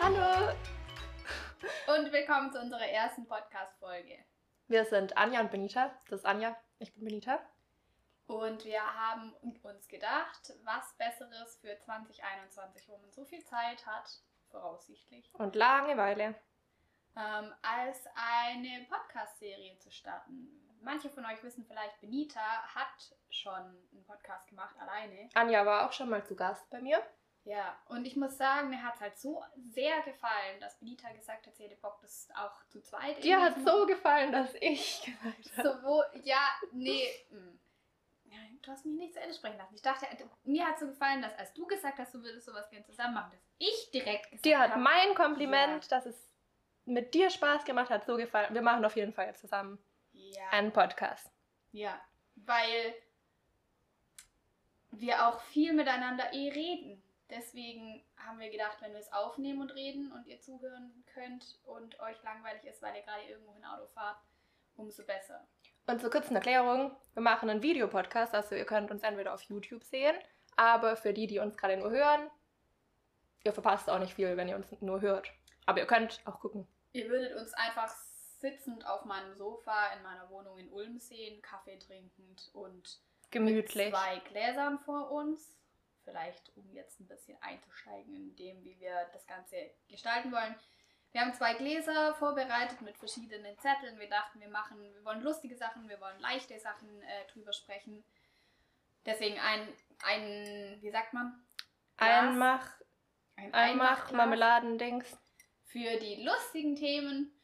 Hallo! Und willkommen zu unserer ersten Podcast-Folge. Wir sind Anja und Benita. Das ist Anja, ich bin Benita. Und wir haben uns gedacht, was Besseres für 2021, wo man so viel Zeit hat, voraussichtlich, Und Langeweile. ähm, als eine Podcast-Serie zu starten. Manche von euch wissen vielleicht, Benita hat schon einen Podcast gemacht, alleine. Anja war auch schon mal zu Gast bei mir. Ja, und ich muss sagen, mir hat es halt so sehr gefallen, dass Benita gesagt hat, sie hätte Bock, das auch zu zweit Dir hat so gefallen, dass ich gesagt habe. So, wo, ja, nee. Ja, du hast mich nicht zu Ende sprechen lassen. Ich dachte, mir hat so gefallen, dass als du gesagt hast, du würdest sowas gerne zusammen machen, dass ich direkt gesagt Dir hat habe, mein Kompliment, dass es mit dir Spaß gemacht hat, so gefallen. Wir machen auf jeden Fall jetzt zusammen ja, einen Podcast. ja, weil wir auch viel miteinander eh reden. Deswegen haben wir gedacht, wenn wir es aufnehmen und reden und ihr zuhören könnt und euch langweilig ist, weil ihr gerade irgendwo in Auto fahrt, umso besser. Und zur kurzen Erklärung, wir machen einen Videopodcast, also ihr könnt uns entweder auf YouTube sehen, aber für die, die uns gerade nur hören, ihr verpasst auch nicht viel, wenn ihr uns nur hört. Aber ihr könnt auch gucken. Ihr würdet uns einfach sitzend auf meinem Sofa in meiner Wohnung in Ulm sehen, Kaffee trinkend und Gemütlich. mit zwei Gläsern vor uns. Vielleicht, um jetzt ein bisschen einzusteigen in dem, wie wir das Ganze gestalten wollen. Wir haben zwei Gläser vorbereitet mit verschiedenen Zetteln. Wir dachten, wir machen, wir wollen lustige Sachen, wir wollen leichte Sachen äh, drüber sprechen. Deswegen ein, ein, wie sagt man? Glas. Einmach, Ein Einmach, Einmachglas Marmeladendings. für die lustigen Themen.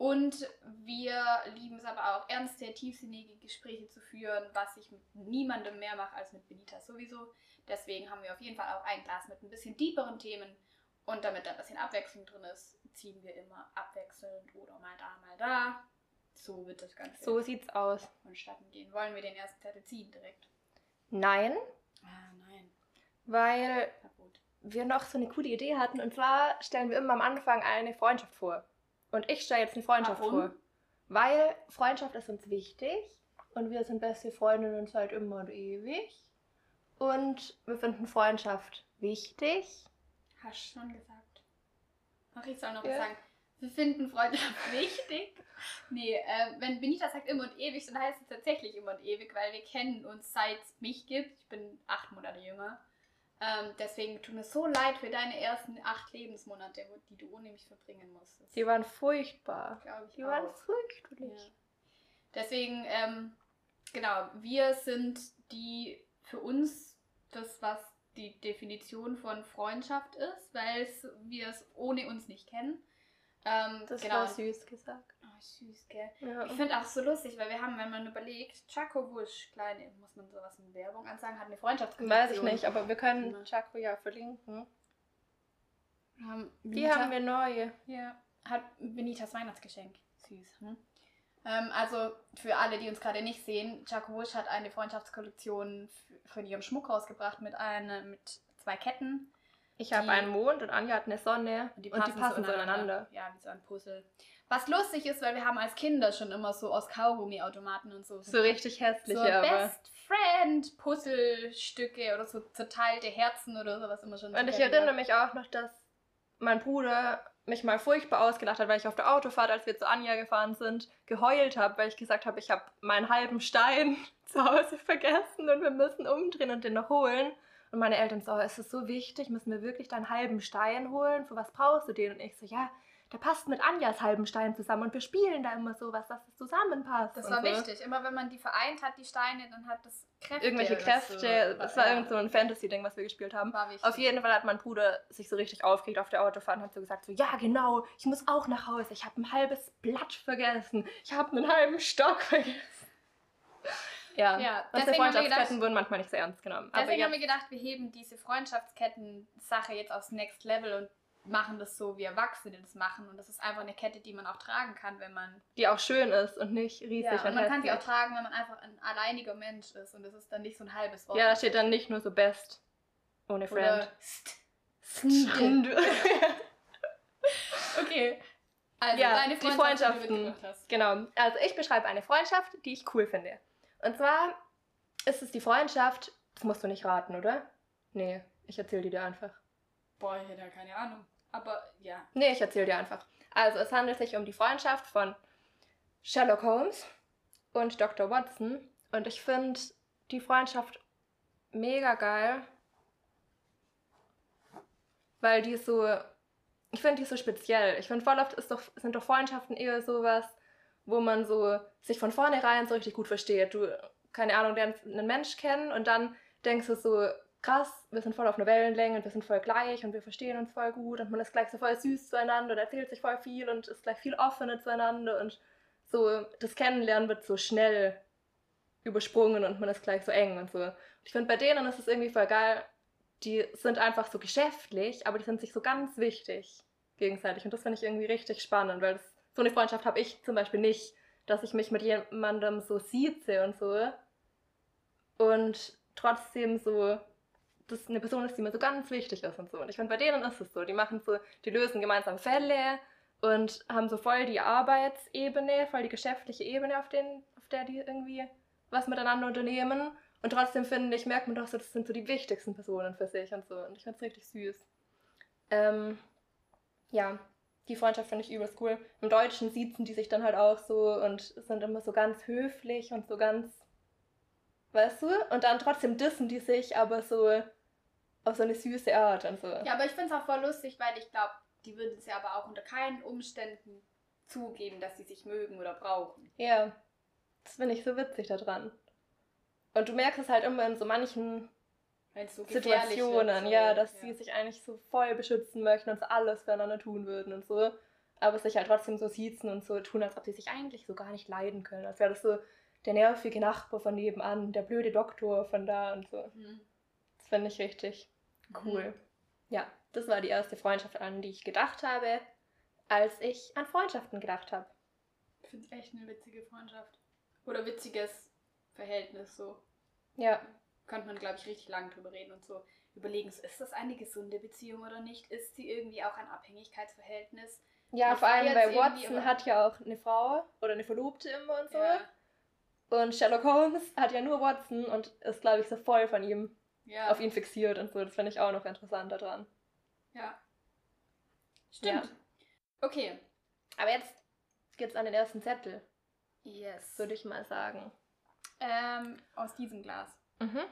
Und wir lieben es aber auch, ernste, tiefsinnige Gespräche zu führen, was ich mit niemandem mehr mache als mit Benita sowieso. Deswegen haben wir auf jeden Fall auch ein Glas mit ein bisschen tieferen Themen. Und damit da ein bisschen Abwechslung drin ist, ziehen wir immer abwechselnd oder mal da, mal da. So wird das Ganze So sieht's aus. vonstatten gehen. Wollen wir den ersten Zettel ziehen direkt? Nein, Ah, nein. weil wir noch so eine coole Idee hatten. Und zwar stellen wir immer am Anfang eine Freundschaft vor. Und ich stelle jetzt eine Freundschaft Warum? vor. Weil Freundschaft ist uns wichtig. Und wir sind beste Freundinnen seit immer und ewig. Und wir finden Freundschaft wichtig. Hast schon gesagt. Ach, ich soll noch Ja. was sagen. Wir finden Freundschaft wichtig. Nee, äh, wenn Benita sagt immer und ewig, dann heißt es tatsächlich immer und ewig, weil wir kennen uns seit es mich gibt. Ich bin acht Monate jünger. Ähm, deswegen tut mir so leid für deine ersten acht Lebensmonate, die du ohne mich verbringen musstest. Die waren furchtbar. glaube ich Die waren auch. furchtbar. Ja. Deswegen, ähm, genau, wir sind die für uns das, was die Definition von Freundschaft ist, weil wir es ohne uns nicht kennen. Ähm, Das genau. war süß gesagt. Oh, süß, gell? Ja. Ich finde auch so lustig, weil wir haben, wenn man überlegt, Chaco Wusch, kleine, muss man sowas in Werbung ansagen, hat eine Freundschaftskollektion. Weiß ich nicht, aber wir können Ja. Chaco ja verlinken. Haben Die haben wir neue. Ja, hat Benitas Weihnachtsgeschenk. Süß. Hm? Ähm, also für alle, die uns gerade nicht sehen, Jaco Wusch hat eine Freundschaftskollektion von ihrem Schmuck rausgebracht mit einer mit zwei Ketten. Ich habe Die- einen Mond und Anja hat eine Sonne. Und die passen, zueinander. Ja, wie so ein Puzzle. Was lustig ist, weil wir haben als Kinder schon immer so aus Kaugummi-Automaten und so. So richtig hässliche, so aber. Best Friend Puzzlestücke oder so zerteilte Herzen oder sowas immer schon. Und ich so erinnere mich auch noch, dass mein Bruder mich mal furchtbar ausgelacht hat, weil ich auf der Autofahrt, als wir zu Anja gefahren sind, geheult habe, weil ich gesagt habe, ich habe meinen halben Stein zu Hause vergessen und wir müssen umdrehen und den noch holen. Und meine Eltern so, oh, ist es so wichtig, müssen wir wirklich deinen halben Stein holen? Für was brauchst du den? Und ich so, ja, der passt mit Anjas halben Stein zusammen und wir spielen da immer sowas, dass es zusammenpasst. Das war so. wichtig. Immer wenn man die vereint hat, die Steine, dann hat das Kräfte. Irgendwelche Kräfte, so. das war Ja, irgend so ein Fantasy-Ding, was wir gespielt haben. war wichtig. Auf jeden Fall hat mein Bruder sich so richtig aufgeregt auf der Autofahrt und hat so gesagt, so, ja genau, ich muss auch nach Hause, ich habe ein halbes Blatt vergessen, ich habe einen halben Stock vergessen. Ja, Ja, unsere Freundschaftsketten gedacht- wurden manchmal nicht so ernst genommen. Deswegen haben wir gedacht, wir heben diese Freundschaftsketten-Sache jetzt aufs Next Level und machen das so, wie Erwachsene das machen. Und das ist einfach eine Kette, die man auch tragen kann, wenn man. die auch schön ist und nicht riesig Ja, und man kann sie auch tragen, wenn man einfach ein alleiniger Mensch ist. Und das ist dann nicht so ein halbes Wort. Ja, da steht dann nicht nur so best ohne Oder Friend. St okay. Also Ja, deine die Freundschaft, Freundschaften. die du hast. Genau. Also ich beschreibe eine Freundschaft, die ich cool finde. Und zwar ist es die Freundschaft? Das musst du nicht raten, oder? Nee, ich erzähle die dir einfach. Boah, ich hätte ja keine Ahnung. Aber ja. Nee, ich erzähle dir einfach. Also, es handelt sich um die Freundschaft von Sherlock Holmes und Dr. Watson. Und ich finde die Freundschaft mega geil, weil die so, ich finde die so speziell. Ich finde voll oft ist doch, sind doch Freundschaften eher sowas, wo man so sich von vornherein so richtig gut versteht. Du, keine Ahnung, lernst einen Mensch kennen und dann denkst du so, krass, wir sind voll auf einer Wellenlänge und wir sind voll gleich und wir verstehen uns voll gut und man ist gleich so voll süß zueinander und erzählt sich voll viel und ist gleich viel offener zueinander und so das Kennenlernen wird so schnell übersprungen und man ist gleich so eng und so. Und ich finde, bei denen ist es irgendwie voll geil, die sind einfach so geschäftlich, aber die sind sich so ganz wichtig gegenseitig. Und das finde ich irgendwie richtig spannend, weil das, so eine Freundschaft habe ich zum Beispiel nicht, dass ich mich mit jemandem so sieze und so und trotzdem so das eine Person ist, die mir so ganz wichtig ist und so. Und ich finde, bei denen ist es so. Die machen so, die lösen gemeinsam Fälle und haben so voll die Arbeitsebene, voll die geschäftliche Ebene, auf, den, auf der die irgendwie was miteinander unternehmen. Und trotzdem finde ich, merkt man doch so, das sind so die wichtigsten Personen für sich und so. Und ich finde es richtig süß. Ähm, ja, die Freundschaft finde ich übelst cool. Im Deutschen siezen die sich dann halt auch so und sind immer so ganz höflich und so ganz, weißt du? Und dann trotzdem dissen die sich, aber so auf so eine süße Art und so. Ja, aber ich finde es auch voll lustig, weil ich glaube, die würden es ja aber auch unter keinen Umständen zugeben, dass sie sich mögen oder brauchen. Ja, das finde ich so witzig daran. Und du merkst es halt immer in so manchen so Situationen, ja, dass ja. sie sich eigentlich so voll beschützen möchten und so alles füreinander tun würden und so. Aber sich halt trotzdem so siezen und so tun, als ob sie sich eigentlich so gar nicht leiden können. Als wäre das so der nervige Nachbar von nebenan, der blöde Doktor von da und so. Mhm. Das finde ich richtig cool. Mhm. Ja, das war die erste Freundschaft, an die ich gedacht habe, als ich an Freundschaften gedacht habe. Ich finde es echt eine witzige Freundschaft. Oder witziges Verhältnis so. Ja, Könnte man, glaube ich, richtig lang drüber reden und so überlegen, so, ist das eine gesunde Beziehung oder nicht? Ist sie irgendwie auch ein Abhängigkeitsverhältnis? ja vor allem bei Watson hat ja auch eine Frau oder eine Verlobte immer und so. Ja. Und Sherlock Holmes hat ja nur Watson und ist, glaube ich, so voll von ihm Ja. auf ihn fixiert und so. Das finde ich auch noch interessant daran. ja. Stimmt. Okay. Aber jetzt geht's an den ersten Zettel, Yes. würde ich mal sagen. Ähm, aus diesem Glas. Mhm.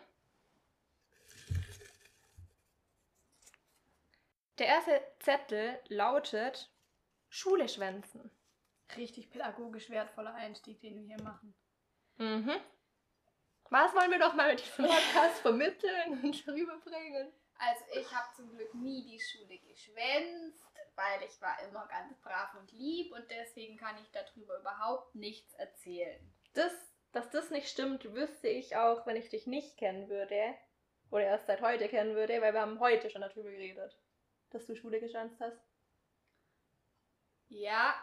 Der erste Zettel lautet Schule schwänzen. Richtig pädagogisch wertvoller Einstieg, den wir hier machen. Mhm. Was wollen wir doch mal mit diesem Podcast vermitteln und rüberbringen? Also ich habe zum Glück nie die Schule geschwänzt, weil ich war immer ganz brav und lieb und deswegen kann ich darüber überhaupt nichts erzählen. Das, dass das nicht stimmt, wüsste ich auch, wenn ich dich nicht kennen würde. Oder erst seit heute kennen würde, weil wir haben heute schon darüber geredet, dass du Schule geschwänzt hast. Ja,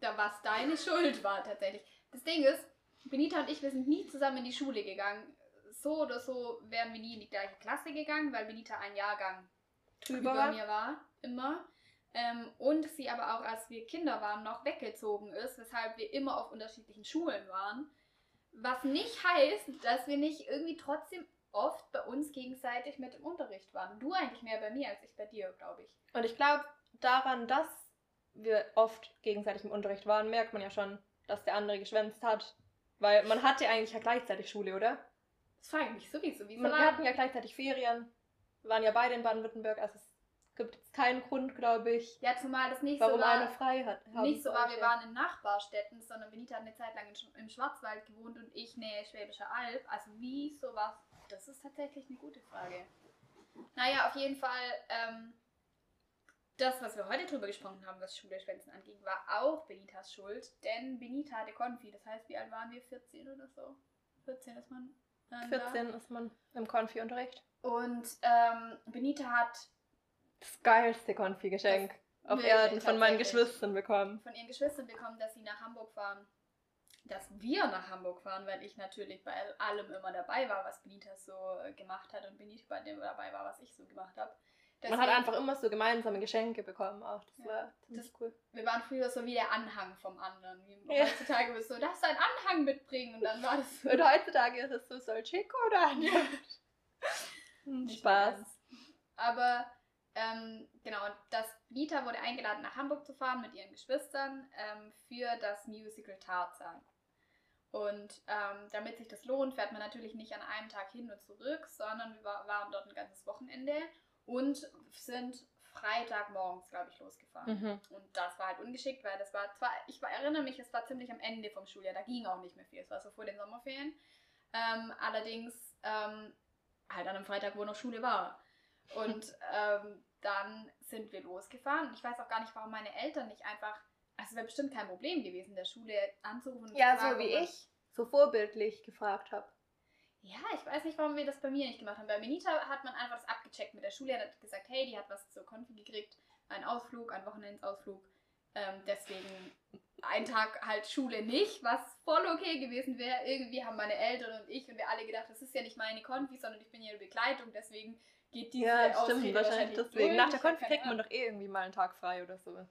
da was deine Schuld war tatsächlich. Das Ding ist, Benita und ich, wir sind nie zusammen in die Schule gegangen. So oder so wären wir nie in die gleiche Klasse gegangen, weil Benita ein Jahrgang Drüber über war? mir war, immer. Ähm, und sie aber auch, als wir Kinder waren, noch weggezogen ist, weshalb wir immer auf unterschiedlichen Schulen waren. Was nicht heißt, dass wir nicht irgendwie trotzdem oft bei uns gegenseitig mit im Unterricht waren. Du eigentlich mehr bei mir als ich bei dir, glaube ich. Und ich glaube, daran, dass wir oft gegenseitig im Unterricht waren, merkt man ja schon, dass der andere geschwänzt hat. Weil man hatte eigentlich ja gleichzeitig Schule, oder? Das frage ich mich sowieso. Wieso Man, wir war- hatten ja gleichzeitig Ferien. Wir waren ja beide in Baden-Württemberg, also es gibt jetzt keinen Grund, glaube ich, Ja, zumal das nicht warum so war, einer frei hat. nicht so war, wir waren in Nachbarstädten, sondern Benita hat eine Zeit lang im Schwarzwald gewohnt und ich nähe Schwäbischer Alb. Also wie sowas? Das ist tatsächlich eine gute Frage. Naja, auf jeden Fall, ähm, das, was wir heute drüber gesprochen haben, was Schule-Schwänzen anging, war auch Benitas Schuld, denn Benita hatte Konfi. Das heißt, wie alt waren wir? 14 oder so? 14 ist man. ähm, da. 14 ist man im Konfi-Unterricht. Und ähm, Benita hat Das geilste Konfi-Geschenk auf Erden von meinen. Geschwistern bekommen. von ihren Geschwistern bekommen, dass sie nach Hamburg fahren. Dass wir nach Hamburg fahren, weil ich natürlich bei allem immer dabei war, was Benita so gemacht hat und Benita bei dem dabei war, was ich so gemacht habe. Man hat einfach immer so gemeinsame Geschenke bekommen auch. Das Ja. war ziemlich cool. wir waren früher so wie der Anhang vom anderen. Ja. Heutzutage bist du so, darfst du einen Anhang mitbringen und dann war das so. Und heutzutage ist es so, soll Chico oder Anja? Hm, Nicht Spaß. Aber ähm, genau, und das Nita wurde eingeladen, nach Hamburg zu fahren mit ihren Geschwistern ähm, für das Musical Tarzan. Und ähm, damit sich das lohnt, fährt man natürlich nicht an einem Tag hin und zurück, sondern wir wa- waren dort ein ganzes Wochenende und sind Freitagmorgens, glaube ich, losgefahren. Mhm. Und das war halt ungeschickt, weil das war zwar, ich war- erinnere mich, es war ziemlich am Ende vom Schuljahr, da ging auch nicht mehr viel, es war so vor den Sommerferien. Ähm, allerdings ähm, halt an einem Freitag, wo noch Schule war. Und ähm, dann sind wir losgefahren und ich weiß auch gar nicht, warum meine Eltern nicht einfach, also es wäre bestimmt kein Problem gewesen, der Schule anzurufen. und Ja, zu fragen, so wie ich so vorbildlich gefragt habe. Ja, ich weiß nicht, warum wir das bei mir nicht gemacht haben. Bei Benita hat man einfach das abgecheckt mit der Schule. Hat gesagt, hey, die hat was zur Konfi gekriegt, einen Ausflug, einen Wochenendsausflug. Ähm, deswegen ein Tag halt Schule nicht, was voll okay gewesen wäre. Irgendwie haben meine Eltern und ich und wir alle gedacht, das ist ja nicht meine Konfi, sondern ich bin ihre Begleitung. Deswegen geht diese Ja, stimmt, wahrscheinlich deswegen. durch. Nach der Ich hab Konf keine kriegt man doch eh irgendwie mal einen Tag frei oder so.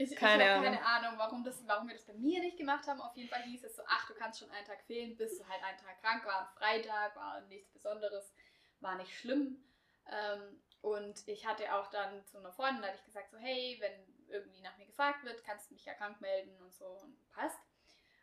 Ich, Keine ich habe Ahnung. keine Ahnung, warum, das, warum wir das bei mir nicht gemacht haben. Auf jeden Fall hieß es so, ach, du kannst schon einen Tag fehlen, bis du halt einen Tag krank war. Ein Freitag war nichts Besonderes, war nicht schlimm. Ähm, und ich hatte auch dann zu einer Freundin, da hatte ich gesagt, so, hey, wenn irgendwie nach mir gefragt wird, kannst du mich ja krank melden und so und passt.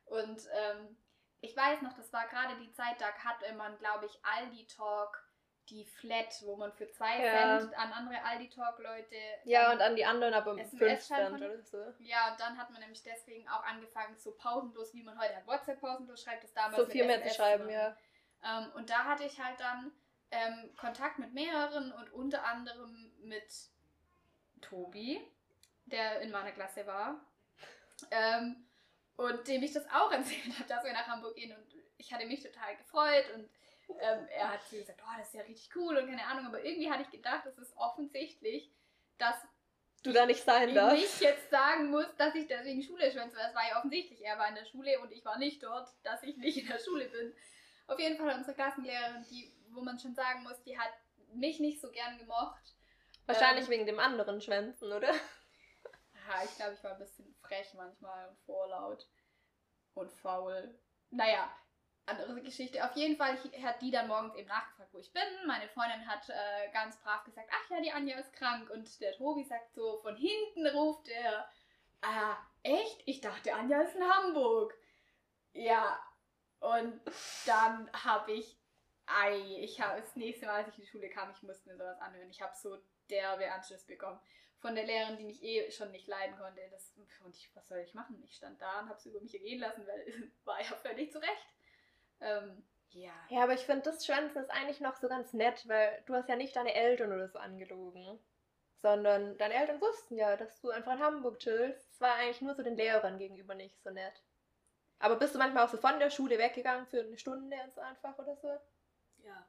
Und ähm, ich weiß noch, das war gerade die Zeit, da hatte man, glaube ich, Aldi Talk, die Flat, wo man für zwei Ja. Cent an andere Aldi Talk Leute Ja, und an die anderen aber um SMS 5 Cent oder so. ja, und dann hat man nämlich deswegen auch angefangen, so pausenlos, wie man heute hat, WhatsApp pausenlos schreibt, das damals So viel mehr zu schreiben, ja. Ähm, und da hatte ich halt dann ähm, Kontakt mit mehreren und unter anderem mit Tobi, der in meiner Klasse war. Ähm, und dem ich das auch erzählt habe, dass wir nach Hamburg gehen. Und ich hatte mich total gefreut und ähm, er hat so gesagt, oh, das ist ja richtig cool und keine Ahnung. Aber irgendwie hatte ich gedacht, es ist offensichtlich, dass Du da nicht sein ich darfst. nicht jetzt sagen muss, dass ich deswegen Schule schwänze, weil es war ja offensichtlich, er war in der Schule und ich war nicht dort, dass ich nicht in der Schule bin. Auf jeden Fall unsere Klassenlehrerin, die, wo man schon sagen muss, die hat mich nicht so gern gemocht. Wahrscheinlich Ähm, wegen dem anderen Schwänzen, oder? Ja, ich glaube, ich war ein bisschen frech manchmal und vorlaut und faul. Naja, andere Geschichte. Auf jeden Fall hat die dann morgens eben nachgefragt, wo ich bin. Meine Freundin hat äh, ganz brav gesagt, ach ja, die Anja ist krank. Und der Tobi sagt so, von hinten ruft er, ah, echt? Ich dachte, Anja ist in Hamburg. Ja, und dann habe ich, ei, ich habe das nächste Mal, als ich in die Schule kam, ich musste mir sowas anhören. Ich habe so derbe Anschluss bekommen von der Lehrerin, die mich eh schon nicht leiden konnte. Das, und ich, was soll ich machen? Ich stand da und habe es über mich ergehen lassen, weil es war ja völlig zurecht. Ähm, ja. Ja, aber ich finde, das Schwänzen ist eigentlich noch so ganz nett, weil du hast ja nicht deine Eltern oder so angelogen. Sondern deine Eltern wussten ja, dass du einfach in Hamburg chillst. Es war eigentlich nur so den Lehrern gegenüber nicht so nett. Aber bist du manchmal auch so von der Schule weggegangen für eine Stunde und so einfach oder so? Ja.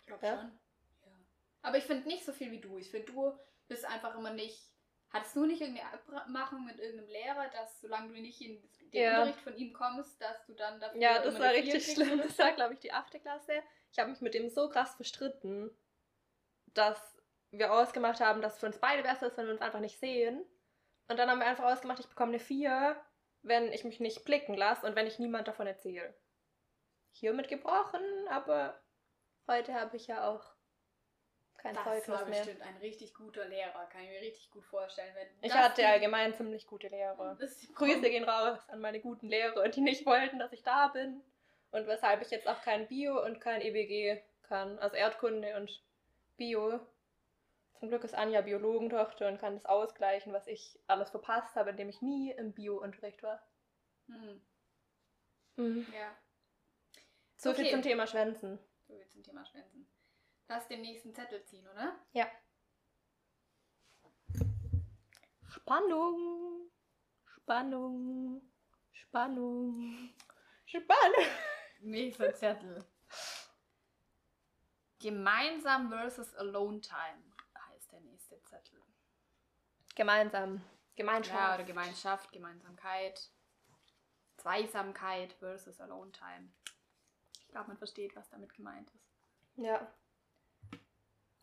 Ich glaube Ja? schon. Ja. Aber ich finde nicht so viel wie du. Ich finde, du bist einfach immer nicht. Hattest du nicht irgendeine Abmachung mit irgendeinem Lehrer, dass solange du nicht in den Ja. Unterricht von ihm kommst, dass du dann dafür Ja, das war richtig schlimm. Das war, glaube ich, die achte Klasse. Ich habe mich mit dem so krass verstritten, dass wir ausgemacht haben, dass es für uns beide besser ist, wenn wir uns einfach nicht sehen. Und dann haben wir einfach ausgemacht, ich bekomme eine 4, wenn ich mich nicht blicken lasse und wenn ich niemand davon erzähle. Hiermit gebrochen, aber heute habe ich ja auch kein Das war Zeugnis mehr. bestimmt ein richtig guter Lehrer, kann ich mir richtig gut vorstellen. Wenn Ich hatte allgemein ziemlich gute Lehrer. Grüße gehen raus an meine guten Lehrer, die nicht wollten, dass ich da bin. Und weshalb ich jetzt auch kein Bio und kein EBG kann. Also Erdkunde und Bio. Zum Glück ist Anja Biologentochter und kann das ausgleichen, was ich alles verpasst habe, indem ich nie im Bio-Unterricht war. Hm, ja, So viel Okay. zum Thema Schwänzen. so viel zum Thema Schwänzen. Lass den nächsten Zettel ziehen, oder? Ja. Spannung. Spannung. Spannung. Spannung. Nächster Zettel. Gemeinsam versus Alone Time heißt der nächste Zettel. Gemeinsam. Gemeinschaft. Ja, oder Gemeinschaft, Gemeinsamkeit, Zweisamkeit versus Alone Time. Ich glaube, man versteht, was damit gemeint ist. Ja.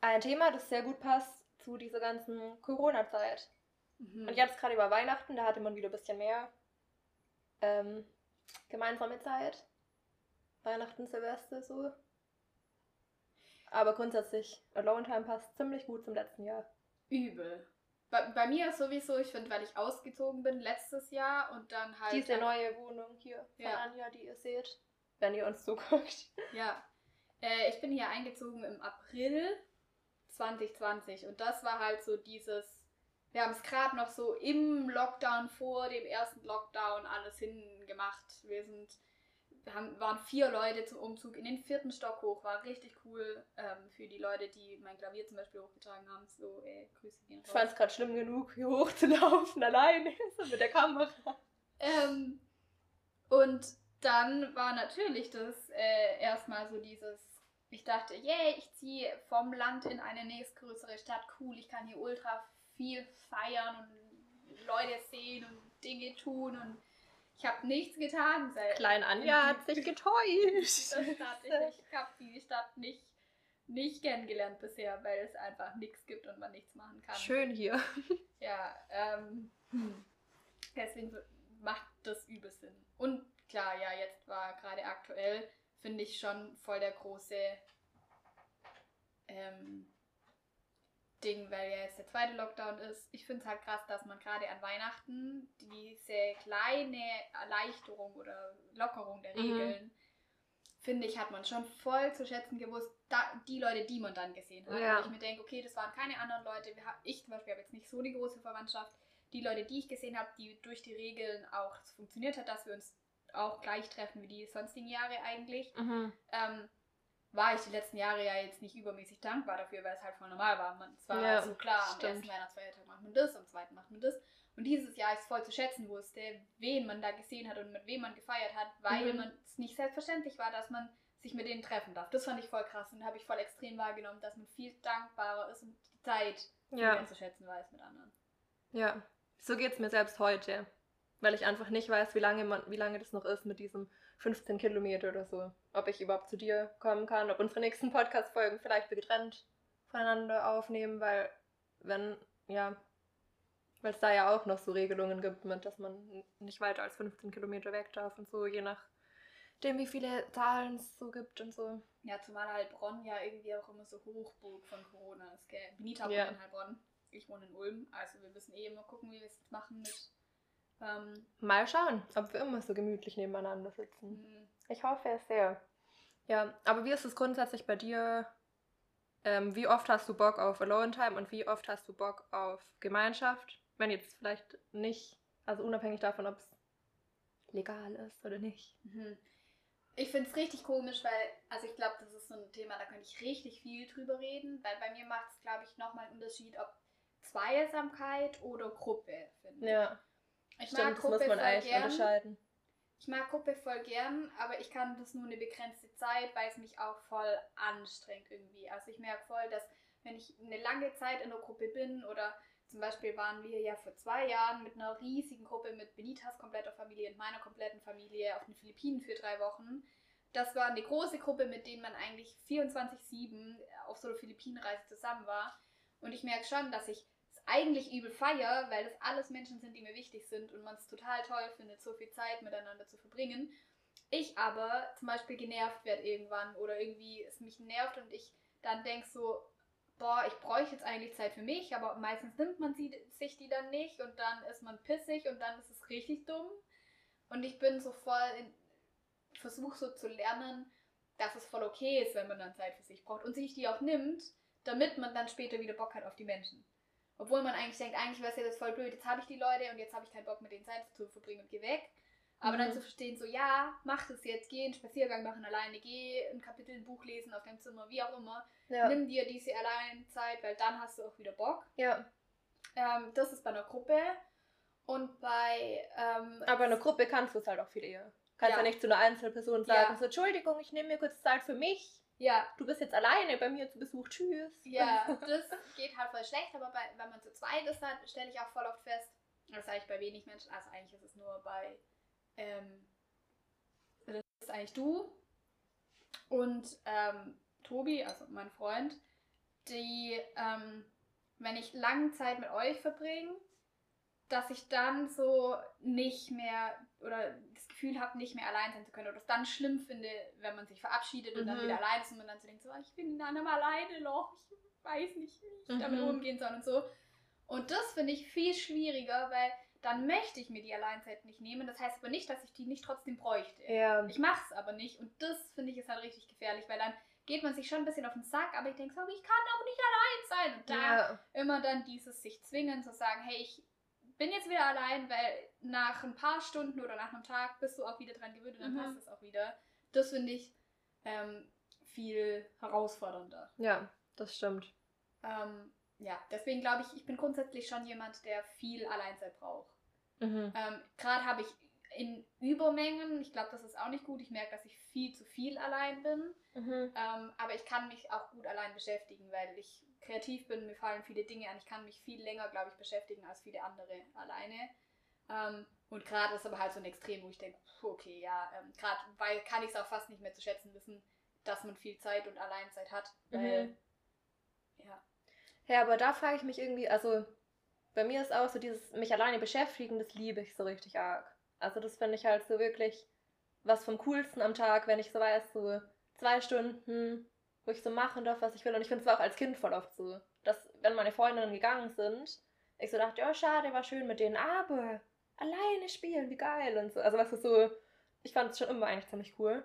Ein Thema, das sehr gut passt zu dieser ganzen Corona-Zeit. Mhm. Und jetzt gerade über Weihnachten, da hatte man wieder ein bisschen mehr ähm, gemeinsame Zeit. Weihnachten, Silvester, so. Aber grundsätzlich, Alone Time passt ziemlich gut zum letzten Jahr. Übel. Bei, bei mir sowieso, ich finde, weil ich ausgezogen bin letztes Jahr und dann halt. Diese neue Wohnung hier von Ja. Anja, die ihr seht, wenn ihr uns zuguckt. Ja. Äh, ich bin hier eingezogen im April 2020 und das war halt so dieses. Wir haben es gerade noch so im Lockdown vor dem ersten Lockdown alles hingemacht. Wir sind. Wir haben, waren vier Leute zum Umzug in den vierten Stock hoch. War richtig cool ähm, für die Leute, die mein Klavier zum Beispiel hochgetragen haben. So, äh, Grüße gehen Ich fand es gerade schlimm genug, hier hochzulaufen, alleine, so mit der Kamera. Ähm, und dann war natürlich das äh, erstmal so dieses, ich dachte, yay, ich ziehe vom Land in eine nächstgrößere Stadt, cool, ich kann hier ultra viel feiern und Leute sehen und Dinge tun und ich habe nichts getan. Seit Klein Anja hat sich getäuscht. Ich habe die Stadt nicht, nicht kennengelernt bisher, weil es einfach nichts gibt und man nichts machen kann. Schön hier. Ja, ähm, hm. deswegen macht das übel Sinn. Und klar, ja, jetzt war gerade aktuell, finde ich schon voll der große ähm, Ding, weil ja jetzt der zweite Lockdown ist. Ich finde es halt krass, dass man gerade an Weihnachten diese kleine Erleichterung oder Lockerung der Mhm. Regeln, finde ich, hat man schon voll zu schätzen gewusst, da, die Leute, die man dann gesehen hat. Ja. Und ich mir denke, okay, das waren keine anderen Leute. Ich zum Beispiel habe jetzt nicht so eine große Verwandtschaft. Die Leute, die ich gesehen habe, die durch die Regeln auch funktioniert hat, dass wir uns auch gleich treffen wie die sonstigen Jahre eigentlich, ähm, war ich die letzten Jahre ja jetzt nicht übermäßig dankbar dafür, weil es halt voll normal war. Man, es war Ja, so klar, am stimmt. ersten Weihnachtsfeiertag macht man das, am zweiten macht man das. Und dieses Jahr ich es voll zu schätzen wusste, wen man da gesehen hat und mit wem man gefeiert hat, weil Mhm. man es nicht selbstverständlich war, dass man sich mit denen treffen darf. Das fand ich voll krass und habe ich voll extrem wahrgenommen, dass man viel dankbarer ist und die Zeit Ja. zu schätzen weiß mit anderen. Ja, so geht es mir selbst heute. Weil ich einfach nicht weiß, wie lange, man, wie lange das noch ist mit diesem 15 Kilometer oder so. Ob ich überhaupt zu dir kommen kann, ob unsere nächsten Podcast-Folgen vielleicht getrennt voneinander aufnehmen, weil wenn, ja, weil es da ja auch noch so Regelungen gibt, mit, dass man nicht weiter als 15 Kilometer weg darf und so, je nachdem, wie viele Zahlen es so gibt und so. Ja, zumal Heilbronn ja irgendwie auch immer so Hochburg von Corona ist, gell? Benita wohnt Ja. in Heilbronn, ich wohne in Ulm, also wir müssen eh immer gucken, wie wir es machen mit. Ähm, Mal schauen, ob wir immer so gemütlich nebeneinander sitzen. m, Ich hoffe es sehr. Ja, aber wie ist es grundsätzlich bei dir? Ähm, wie oft hast du Bock auf Alone Time und wie oft hast du Bock auf Gemeinschaft? Wenn jetzt vielleicht nicht, also unabhängig davon, ob es legal ist oder nicht. mhm. ich finde es richtig komisch, weil, also ich glaube, das ist so ein Thema, da könnte ich richtig viel drüber reden, weil bei mir macht es, glaube ich, nochmal einen Unterschied, ob Zweisamkeit oder Gruppe, finde ich. Ja, Ich stimmt, mag das Gruppe muss man voll eigentlich gern. unterscheiden. Ich mag Gruppe voll gern, aber ich kann das nur eine begrenzte Zeit, weil es mich auch voll anstrengt irgendwie. Also ich merke voll, dass wenn ich eine lange Zeit in einer Gruppe bin oder zum Beispiel waren wir ja vor zwei Jahren mit einer riesigen Gruppe mit Benitas kompletter Familie und meiner kompletten Familie auf den Philippinen für drei Wochen. Das war eine große Gruppe, mit denen man eigentlich 24-7 auf so einer Philippinenreise zusammen war. Und ich merke schon, dass ich eigentlich übel feier, weil das alles Menschen sind, die mir wichtig sind und man es total toll findet, so viel Zeit miteinander zu verbringen. Ich aber zum Beispiel genervt werde irgendwann oder irgendwie es mich nervt und ich dann denke so, boah, ich bräuchte jetzt eigentlich Zeit für mich, aber meistens nimmt man sie, sich die dann nicht und dann ist man pissig und dann ist es richtig dumm. Und ich bin so voll in, versuche so zu lernen, dass es voll okay ist, wenn man dann Zeit für sich braucht und sich die auch nimmt, damit man dann später wieder Bock hat auf die Menschen. Obwohl man eigentlich denkt, eigentlich wäre es ja das voll blöd, jetzt habe ich die Leute und jetzt habe ich keinen Bock mit denen Zeit zu verbringen und geh weg. Aber Mhm. dann zu verstehen, so ja, mach das jetzt, geh einen Spaziergang machen alleine, geh ein Kapitel, ein Buch lesen auf deinem Zimmer, wie auch immer. Ja. Nimm dir diese Alleinzeit, weil dann hast du auch wieder Bock. ja. Ähm, das ist bei einer Gruppe. Und bei ähm, Aber in einer Gruppe kannst du es halt auch viel eher. Kannst ja, Ja. nicht zu einer Einzelperson sagen, Ja. so Entschuldigung, ich nehme mir kurz Zeit für mich. Ja, Du bist jetzt alleine bei mir zu Besuch. Tschüss. Ja, das geht halt voll schlecht, aber bei, wenn man zu zweit ist, dann stelle ich auch voll oft fest, das ist eigentlich bei wenig Menschen, also eigentlich ist es nur bei, ähm, das ist eigentlich du und ähm, Tobi, also mein Freund, die, ähm, wenn ich lange Zeit mit euch verbringe, dass ich dann so nicht mehr oder das Gefühl habe, nicht mehr allein sein zu können oder es dann schlimm finde, wenn man sich verabschiedet und dann Mhm. wieder allein ist und man dann so denkt, so, ich bin dann immer alleine noch, ich weiß nicht, wie ich damit Mhm. umgehen soll und so. Und das finde ich viel schwieriger, weil dann möchte ich mir die Alleinzeit nicht nehmen. Das heißt aber nicht, dass ich die nicht trotzdem bräuchte. Ja. Ich mache es aber nicht und das finde ich ist halt richtig gefährlich, weil dann geht man sich schon ein bisschen auf den Sack, aber ich denke so, ich kann auch nicht allein sein. Und da Ja. immer dann dieses sich zwingen zu sagen, hey, ich bin jetzt wieder allein, weil nach ein paar Stunden oder nach einem Tag bist du auch wieder dran gewöhnt und dann Mhm. passt es auch wieder. Das finde ich ähm, viel herausfordernder. ja, das stimmt. Ähm, ja, deswegen glaube ich, ich bin grundsätzlich schon jemand, der viel Alleinzeit braucht. Mhm. Ähm, Gerade habe ich in Übermengen, ich glaube, das ist auch nicht gut. Ich merke, dass ich viel zu viel allein bin. Mhm. Ähm, aber ich kann mich auch gut allein beschäftigen, weil ich kreativ bin, mir fallen viele Dinge an. Ich kann mich viel länger, glaube ich, beschäftigen als viele andere alleine. Ähm, und gerade ist aber halt so ein Extrem, wo ich denke, okay, ja, ähm, gerade weil kann ich es auch fast nicht mehr zu schätzen wissen, dass man viel Zeit und Alleinzeit hat. Weil, Mhm. ja. Ja, aber da frage ich mich irgendwie, also bei mir ist auch so dieses mich alleine beschäftigen, das liebe ich so richtig arg. Also das finde ich halt so wirklich was vom Coolsten am Tag, wenn ich so weiß, so zwei Stunden, wo ich so machen darf, was ich will. Und ich finde es war auch als Kind voll oft so, dass wenn meine Freundinnen gegangen sind, ich so dachte, ja schade, war schön mit denen, aber alleine spielen, wie geil und so. Also was ist so, ich fand es schon immer eigentlich ziemlich cool.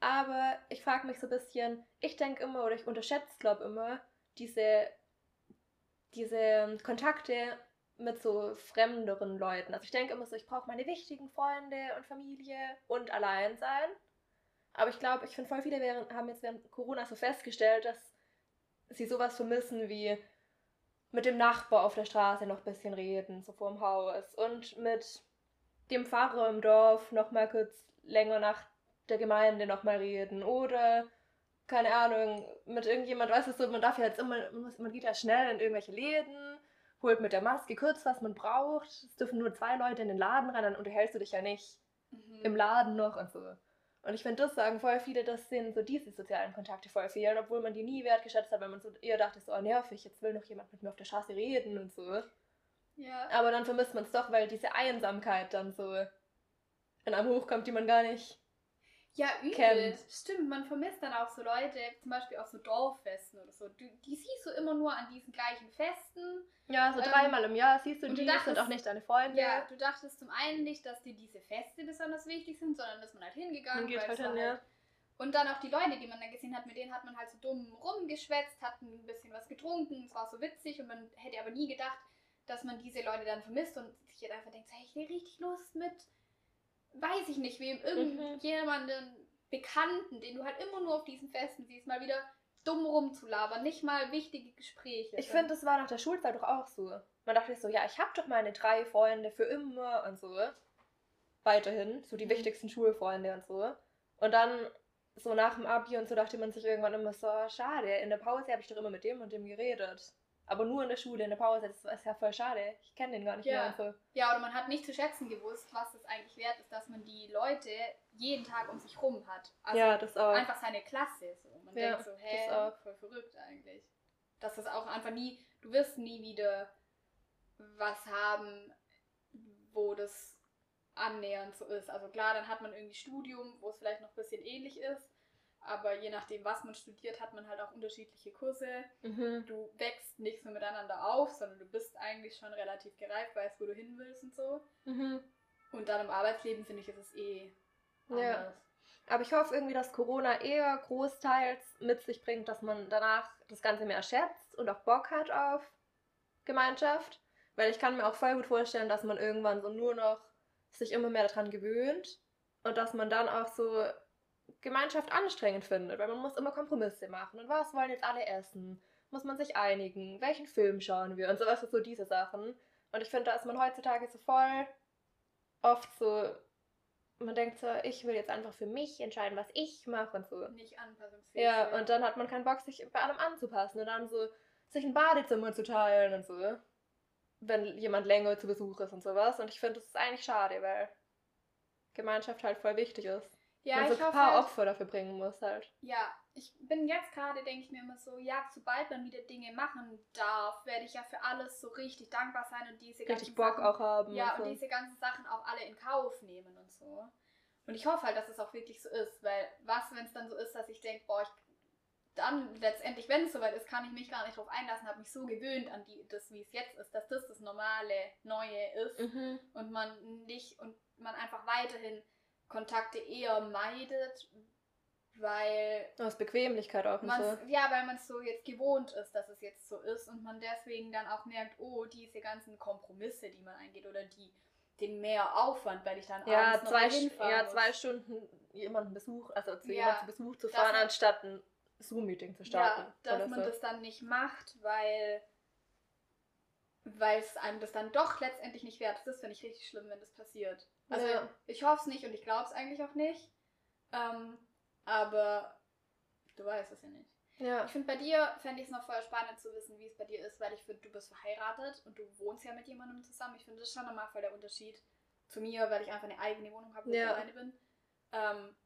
Aber ich frage mich so ein bisschen, ich denke immer oder ich unterschätze, glaube immer, diese, diese Kontakte mit so fremderen Leuten. Also ich denke immer so, ich brauche meine wichtigen Freunde und Familie und allein sein. Aber ich glaube, ich finde voll viele haben jetzt während Corona so festgestellt, dass sie sowas vermissen wie mit dem Nachbar auf der Straße noch ein bisschen reden, so vorm Haus. Und mit dem Pfarrer im Dorf noch mal kurz länger nach der Gemeinde noch mal reden. Oder, keine Ahnung, mit irgendjemand, weißt du, so, man darf ja jetzt immer, man, muss, man geht ja schnell in irgendwelche Läden, holt mit der Maske kurz, was man braucht. Es dürfen nur zwei Leute in den Laden rein, dann unterhältst du dich ja nicht Mhm. im Laden noch und so. Und ich finde, das sagen voll viele, dass denen so diese sozialen Kontakte voll fehlen, obwohl man die nie wertgeschätzt hat, weil man so eher dachte, so, oh, nervig, jetzt will noch jemand mit mir auf der Straße reden und so. Ja. Aber dann vermisst man es doch, weil diese Einsamkeit dann so in einem hochkommt, die man gar nicht. Ja, übel. kennt. Stimmt, man vermisst dann auch so Leute, zum Beispiel auf so Dorffesten oder so. Du, die siehst du immer nur an diesen gleichen Festen. Ja, so Ähm, dreimal im Jahr siehst du und du die, sind dachtest- auch nicht deine Freunde. Ja, du dachtest zum einen nicht, dass dir diese Feste besonders wichtig sind, sondern dass man halt hingegangen Man geht halt hin, ja. Und dann auch die Leute, die man da gesehen hat, mit denen hat man halt so dumm rumgeschwätzt, hat ein bisschen was getrunken, es war so witzig und man hätte aber nie gedacht, dass man diese Leute dann vermisst und sich jetzt einfach denkt, hey, ich hätte richtig Lust mit, weiß ich nicht wem, Mhm. irgendjemanden Bekannten, den du halt immer nur auf diesen Festen siehst, mal wieder dumm rumzulabern, nicht mal wichtige Gespräche. Ich finde, das war nach der Schulzeit doch auch so. Man dachte sich so, ja, ich habe doch meine drei Freunde für immer und so. Weiterhin, so die Mhm. wichtigsten Schulfreunde und so. Und dann so nach dem Abi und so dachte man sich irgendwann immer so, "Ah, schade, in der Pause habe ich doch immer mit dem und dem geredet. Aber nur in der Schule, in der Pause, das ist ja voll schade. Ich kenne den gar nicht Ja. mehr und so. Ja, oder man hat nicht zu schätzen gewusst, was es eigentlich wert ist, dass man die Leute jeden Tag um sich rum hat. Also ja, das auch. einfach seine Klasse. So. Man Ja, denkt so, hä, das auch. voll verrückt eigentlich. Dass das auch einfach nie, du wirst nie wieder was haben, wo das annähernd so ist. Also klar, dann hat man irgendwie Studium, wo es vielleicht noch ein bisschen ähnlich ist. Aber je nachdem, was man studiert, hat man halt auch unterschiedliche Kurse. Mhm. Du wächst nicht so miteinander auf, sondern du bist eigentlich schon relativ gereift, weißt, wo du hin willst und so. Mhm. Und dann im Arbeitsleben, finde ich, ist es eh Ja. anders. Aber ich hoffe irgendwie, dass Corona eher großteils mit sich bringt, dass man danach das Ganze mehr schätzt und auch Bock hat auf Gemeinschaft. Weil ich kann mir auch voll gut vorstellen, dass man irgendwann so nur noch sich immer mehr daran gewöhnt und dass man dann auch so Gemeinschaft anstrengend findet, weil man muss immer Kompromisse machen. Und was wollen jetzt alle essen? Muss man sich einigen? Welchen Film schauen wir? Und sowas, so diese Sachen. Und ich finde, da ist man heutzutage so voll oft so, man denkt so, ich will jetzt einfach für mich entscheiden, was ich mache und so. Nicht anpassungsfähig. Ja, und dann hat man keinen Bock, sich bei allem anzupassen und dann so sich ein Badezimmer zu teilen und so. Wenn jemand länger zu Besuch ist und sowas. Und ich finde, das ist eigentlich schade, weil Gemeinschaft halt voll wichtig ist. Ja, man so ich ein paar halt, Opfer dafür bringen muss halt. Ja, ich bin jetzt gerade, denke ich mir immer so, ja, sobald man wieder Dinge machen darf, werde ich ja für alles so richtig dankbar sein und diese Richtig ganzen Bock Sachen, auch haben. Ja, und und so. diese ganzen Sachen auch alle in Kauf nehmen und so. Und ich hoffe halt, dass es auch wirklich so ist, weil was, wenn es dann so ist, dass ich denke, boah, ich dann letztendlich, wenn es soweit ist, kann ich mich gar nicht drauf einlassen, habe mich so gewöhnt an die, das, wie es jetzt ist, dass das das normale, neue ist Mhm. und man nicht und man einfach weiterhin Kontakte eher meidet, weil Aus Bequemlichkeit auch man so. ja, weil man es so jetzt gewohnt ist, dass es jetzt so ist und man deswegen dann auch merkt, oh, diese ganzen Kompromisse, die man eingeht oder die den mehr Aufwand, weil ich dann Ja, abends noch zwei, dahin St- fahren ja, muss. zwei Stunden jemanden Besuch, also zu Ja, jemandem Besuch zu fahren, man- anstatt ein Zoom-Meeting zu starten. Ja, dass oder man so. das dann nicht macht, weil weil es einem das dann doch letztendlich nicht wert ist. Das finde ich richtig schlimm, wenn das passiert. Also Ja. ich hoffe es nicht und ich glaube es eigentlich auch nicht. Ähm, aber du weißt es ja nicht. Ja. Ich finde bei dir fände ich es noch voll spannend zu wissen, wie es bei dir ist, weil ich finde, du bist verheiratet und du wohnst ja mit jemandem zusammen. Ich finde das schon nochmal voll der Unterschied zu mir, weil ich einfach eine eigene Wohnung habe, wo ich Ja. alleine bin. Ähm,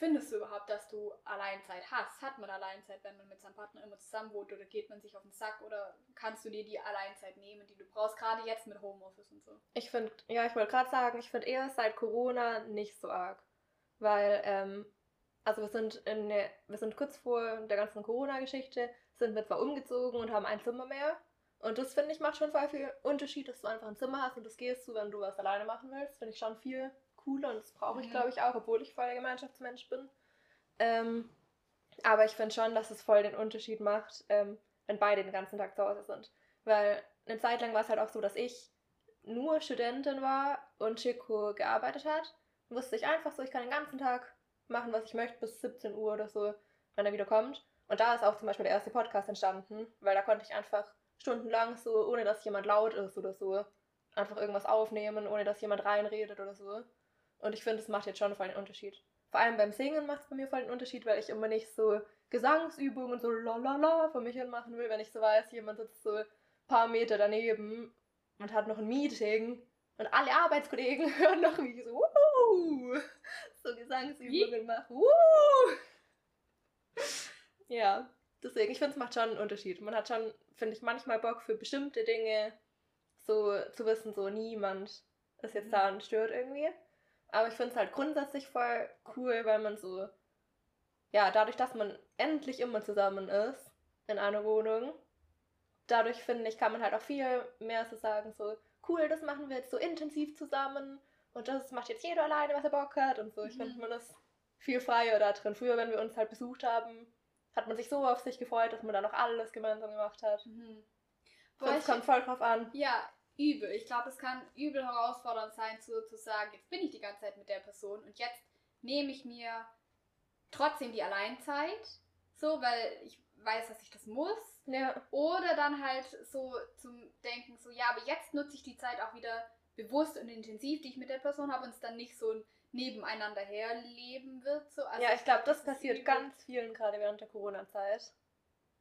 findest du überhaupt, dass du Alleinzeit hast? Hat man Alleinzeit, wenn man mit seinem Partner immer zusammen wohnt oder geht man sich auf den Sack oder kannst du dir die Alleinzeit nehmen, die du brauchst, gerade jetzt mit Homeoffice und so? Ich finde, ja, ich wollte gerade sagen, ich finde eher seit Corona nicht so arg. Weil, ähm, also wir sind in der, wir sind kurz vor der ganzen Corona-Geschichte, sind wir zwar umgezogen und haben ein Zimmer mehr. Und das finde ich macht schon voll viel Unterschied, dass du einfach ein Zimmer hast und das gehst du, wenn du was alleine machen willst. Finde ich schon viel cooler und das brauche ich, Mhm. glaube ich, auch, obwohl ich voll der Gemeinschaftsmensch bin. Ähm, aber ich finde schon, dass es voll den Unterschied macht, ähm, wenn beide den ganzen Tag zu Hause sind. Weil eine Zeit lang war es halt auch so, dass ich nur Studentin war und Chico gearbeitet hat, wusste ich einfach so, ich kann den ganzen Tag machen, was ich möchte, bis 17 Uhr oder so, wenn er wieder kommt. Und da ist auch zum Beispiel der erste Podcast entstanden, weil da konnte ich einfach stundenlang so, ohne dass jemand laut ist oder so, einfach irgendwas aufnehmen, ohne dass jemand reinredet oder so. Und ich finde, das macht jetzt schon voll den Unterschied. Vor allem beim Singen macht es bei mir voll den Unterschied, weil ich immer nicht so Gesangsübungen und so lalala für mich hin machen will, wenn ich so weiß, jemand sitzt so ein paar Meter daneben und hat noch ein Meeting und alle Arbeitskollegen hören noch, wie ich so, Wuhu! so Gesangsübungen mache. Wuhu! Ja, deswegen, ich finde, es macht schon einen Unterschied. Man hat schon, finde ich, manchmal Bock für bestimmte Dinge, so zu wissen, so niemand ist jetzt Mhm. da und stört irgendwie. Aber ich finde es halt grundsätzlich voll cool, weil man so, ja, dadurch, dass man endlich immer zusammen ist in einer Wohnung, dadurch finde ich, kann man halt auch viel mehr so sagen, so, cool, das machen wir jetzt so intensiv zusammen und das macht jetzt jeder alleine, was er Bock hat und so. Ich Mhm. finde, man ist viel freier da drin. Früher, wenn wir uns halt besucht haben, hat man sich so auf sich gefreut, dass man dann auch alles gemeinsam gemacht hat. Mhm. Boah, kommt voll drauf an. Ja, übel. Ich glaube, es kann übel herausfordernd sein, zu, zu sagen, jetzt bin ich die ganze Zeit mit der Person und jetzt nehme ich mir trotzdem die Alleinzeit, so, weil ich weiß, dass ich das muss. Ja. Oder dann halt so zum Denken, so, ja, aber jetzt nutze ich die Zeit auch wieder bewusst und intensiv, die ich mit der Person habe und es dann nicht so ein nebeneinander herleben wird. So. Also ja, ich glaube, das ist passiert ganz vielen gerade während der Corona-Zeit.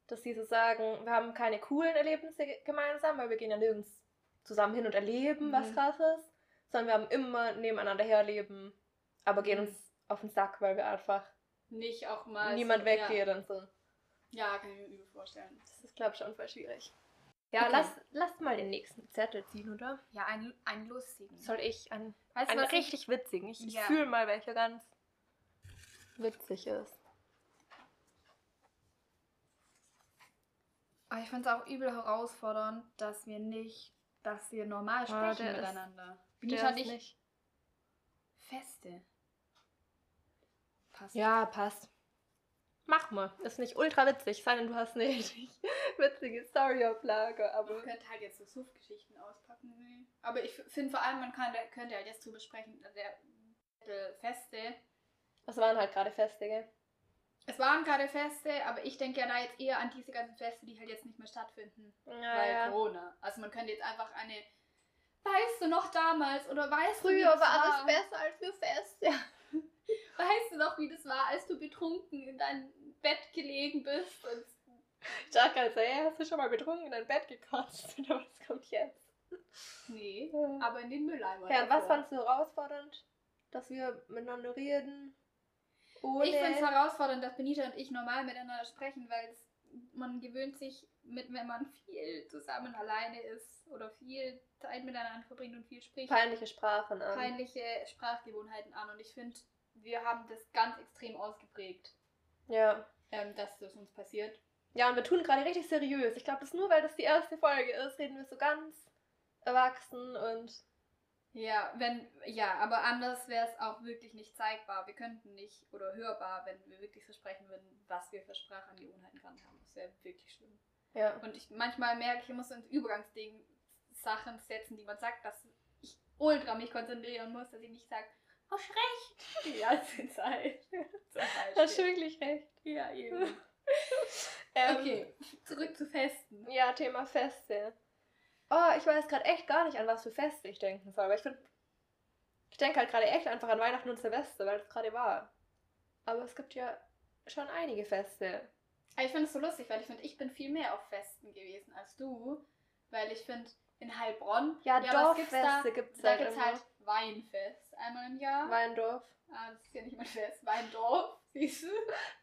Dass sie so sagen, wir haben keine coolen Erlebnisse ge- gemeinsam, weil wir gehen ja nirgends zusammen hin und erleben was Mhm. krasses, sondern wir haben immer nebeneinander herleben, aber gehen Mhm. uns auf den Sack, weil wir einfach Nicht auch mal. niemand so, weggeht und so. Ja, ja, kann ich mir übel vorstellen. Das ist, glaube ich, schon voll schwierig. Ja, Okay. lass, lass mal den nächsten Zettel ziehen, oder? Ja, einen, einen lustigen. Soll ich einen, weißt du, einen was ich- richtig witzigen? Ich, ich Ja. fühle mal, welcher ganz witzig ist. Aber ich finde es auch übel herausfordernd, dass wir nicht, dass wir normal Ah, sprechen der ist- miteinander. Der Benita ist nicht, nicht. feste. Passt. Ja, passt. Mach mal. Ist nicht ultra witzig, sei denn du hast eine richtig witzige Story auf Lager, aber. Man könnte halt jetzt so Suff-Geschichten auspacken. Nee. Aber ich finde vor allem, man kann, könnte halt jetzt drüber sprechen, der Feste. Das waren halt gerade Festige. Es waren gerade Feste, aber ich denke ja da jetzt eher an diese ganzen Feste, die halt jetzt nicht mehr stattfinden. Ja, weil ja. Corona. Also man könnte jetzt einfach eine. Weißt du noch damals oder weißt du, wie Früher das war alles besser als wir Feste. Ja. Weißt du noch, wie das war, als du betrunken in dein Bett gelegen bist? Und Ich dachte gerade so, ey, hast du schon mal betrunken in dein Bett gekotzt? Oder was kommt jetzt? nee, Ja, aber in den Mülleimer. ja und was davor. fandst du herausfordernd? Dass wir miteinander reden? Ohne... Ich finde es herausfordernd, dass Benita und ich normal miteinander sprechen, weil man gewöhnt sich mit, wenn man viel zusammen alleine ist oder viel Zeit miteinander verbringt und viel spricht, peinliche Sprachen an. peinliche Sprachgewohnheiten an. Und ich finde, wir haben das ganz extrem ausgeprägt, Ja. ähm, dass das uns passiert. Ja, und wir tun gerade richtig seriös. Ich glaube, das nur, weil das die erste Folge ist, reden wir so ganz erwachsen und Ja, wenn, ja, aber anders wäre es auch wirklich nicht zeigbar. Wir könnten nicht oder hörbar, wenn wir wirklich so sprechen würden, was wir für Sprachangewohnheiten gerade haben. Das wäre wirklich schlimm. ja. Und ich manchmal merke ich, ich muss ins Übergangsding Sachen setzen, die man sagt, dass ich ultra mich konzentrieren muss, dass ich nicht sage, hast recht, die ganze Zeit. Hast wirklich recht. Ja, eben. Ähm, Okay, zurück zu Festen. Ja, Thema Feste. Oh, ich weiß gerade echt gar nicht, an was für Feste ich denken soll. Weil ich finde, ich denke halt gerade echt einfach an Weihnachten und Silvester, weil das gerade war. Aber es gibt ja schon einige Feste. Aber ich finde es so lustig, weil ich finde, ich bin viel mehr auf Festen gewesen als du. Weil ich finde, in Heilbronn, Ja, da? Dorffeste gibt's Da halt gibt es halt Weinfest einmal im Jahr. Weindorf. ah, das ist ja nicht mal Fest. Weindorf, siehst du?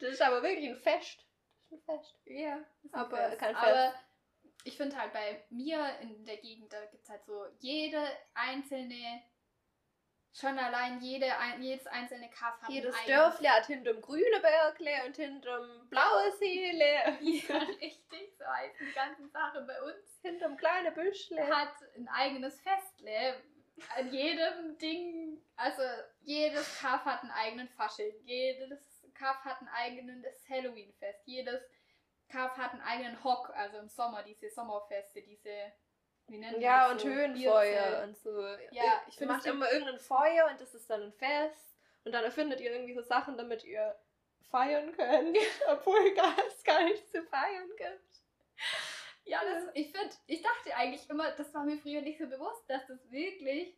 Das ist aber wirklich ein Fest. Das ist ein Fest. Ja, ist ein Aber Fest. kein Fest. Aber ich finde halt bei mir in der Gegend, da gibt es halt so jede einzelne, schon allein jede, ein, jedes einzelne Kaff hat Jedes ein eigenes- Dörfle hat hinterm grüne Bergle und hinterm blaue Seele. Ja, richtig, so heißen die ganzen Sachen bei uns. hinterm kleine Büschle. Hat ein eigenes Festle. An jedem Ding, also jedes Kaff hat einen eigenen Fasching, jedes Kaff hat ein eigenes Halloween-Fest, jedes Kaff hat einen eigenen Hock, also im Sommer, diese Sommerfeste, diese, wie nennen Ja, und so? Höhenfeuer und so. Ja, ich finde macht immer irgendein Feuer und das ist dann ein Fest. Und dann erfindet ihr irgendwie so Sachen, damit ihr feiern könnt, obwohl es gar nichts zu feiern gibt. Ja, das, ich finde, ich dachte eigentlich immer, das war mir früher nicht so bewusst, dass das wirklich,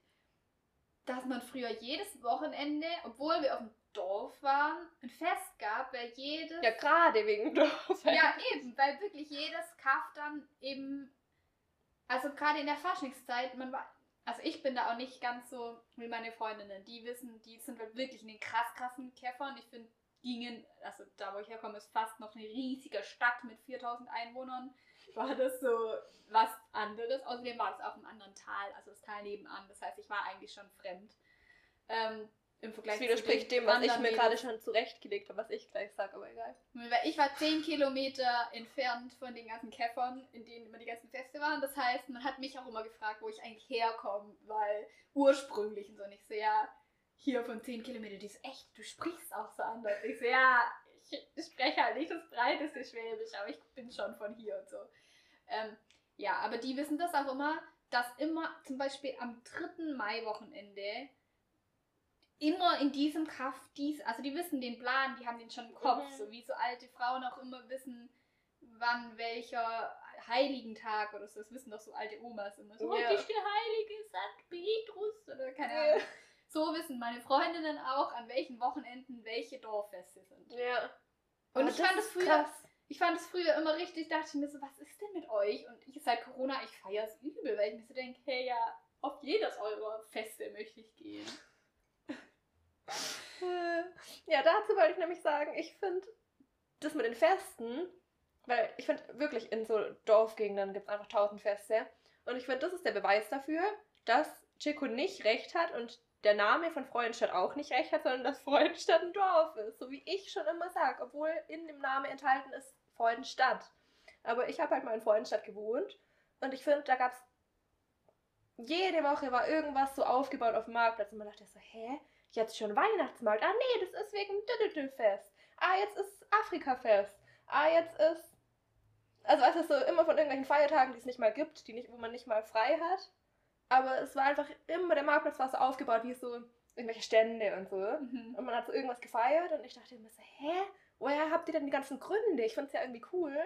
dass man früher jedes Wochenende, obwohl wir auf dem Dorf waren, ein Fest gab, weil jedes. Ja, gerade wegen Dorf. Ja, eben, weil wirklich jedes Kaff dann eben, also gerade in der Faschingszeit, man war, also ich bin da auch nicht ganz so wie meine Freundinnen, die wissen, die sind halt wirklich in den krass krassen Käffern. Ich finde, gingen, also da wo ich herkomme, ist fast noch eine riesige Stadt mit 4000 Einwohnern. War das so was anderes. Außerdem war das auch im anderen Tal, also das Tal nebenan. Das heißt, ich war eigentlich schon fremd. Ähm, Im Vergleich Das widerspricht dem, was ich mir gerade schon zurechtgelegt habe, was ich gleich sage, aber egal. Weil ich war 10 Kilometer entfernt von den ganzen Käffern, in denen immer die ganzen Feste waren. Das heißt, man hat mich auch immer gefragt, wo ich eigentlich herkomme, weil ursprünglich und so. Und ich so, ja, hier von 10 Kilometern, die ist echt, du sprichst auch so anders. Ich so, ja, ich spreche halt nicht das breiteste Schwäbisch, aber ich bin schon von hier und so. Ähm, ja, aber die wissen das auch immer, dass immer zum Beispiel am 3. Mai-Wochenende immer in diesem Kaff dies, also die wissen den Plan, die haben den schon im Kopf, Mhm. so wie so alte Frauen auch immer wissen, wann welcher Heiligentag oder so, das wissen doch so alte Omas immer so, Ja. heute ist der heilige St. Petrus oder keine Ahnung. So wissen meine Freundinnen auch, an welchen Wochenenden welche Dorffeste sind. Ja. Und Aber ich fand das es früher, ich fand es früher immer richtig, dachte ich mir so, was ist denn mit euch? Und ich seit Corona, ich feiere es übel, weil ich mir so denke, hey ja, auf jedes eurer Feste möchte ich gehen. Äh, Ja, dazu wollte ich nämlich sagen, ich finde das mit den Festen, weil ich finde wirklich in so Dorfgegenden gibt es einfach tausend Feste. Und ich finde, das ist der Beweis dafür, dass Chico nicht recht hat und der Name von Freudenstadt auch nicht recht hat, sondern dass Freudenstadt ein Dorf ist. So wie ich schon immer sage, obwohl in dem Namen enthalten ist Freudenstadt. Aber ich habe halt mal in Freudenstadt gewohnt und ich finde, da gab es jede Woche war irgendwas so aufgebaut auf dem Marktplatz und man dachte so, hä? Jetzt schon Weihnachtsmarkt. Ah nee, das ist wegen Düdüdü-Fest. Ah, jetzt ist Afrika-Fest. Ah, jetzt ist. Also es ist so immer von irgendwelchen Feiertagen, die es nicht mal gibt, die nicht, wo man nicht mal frei hat. Aber es war einfach immer, der Marktplatz war so aufgebaut wie so irgendwelche Stände und so. Mhm. Und man hat so irgendwas gefeiert und ich dachte immer so, hä? Woher habt ihr denn die ganzen Gründe? Ich finde es ja irgendwie cool,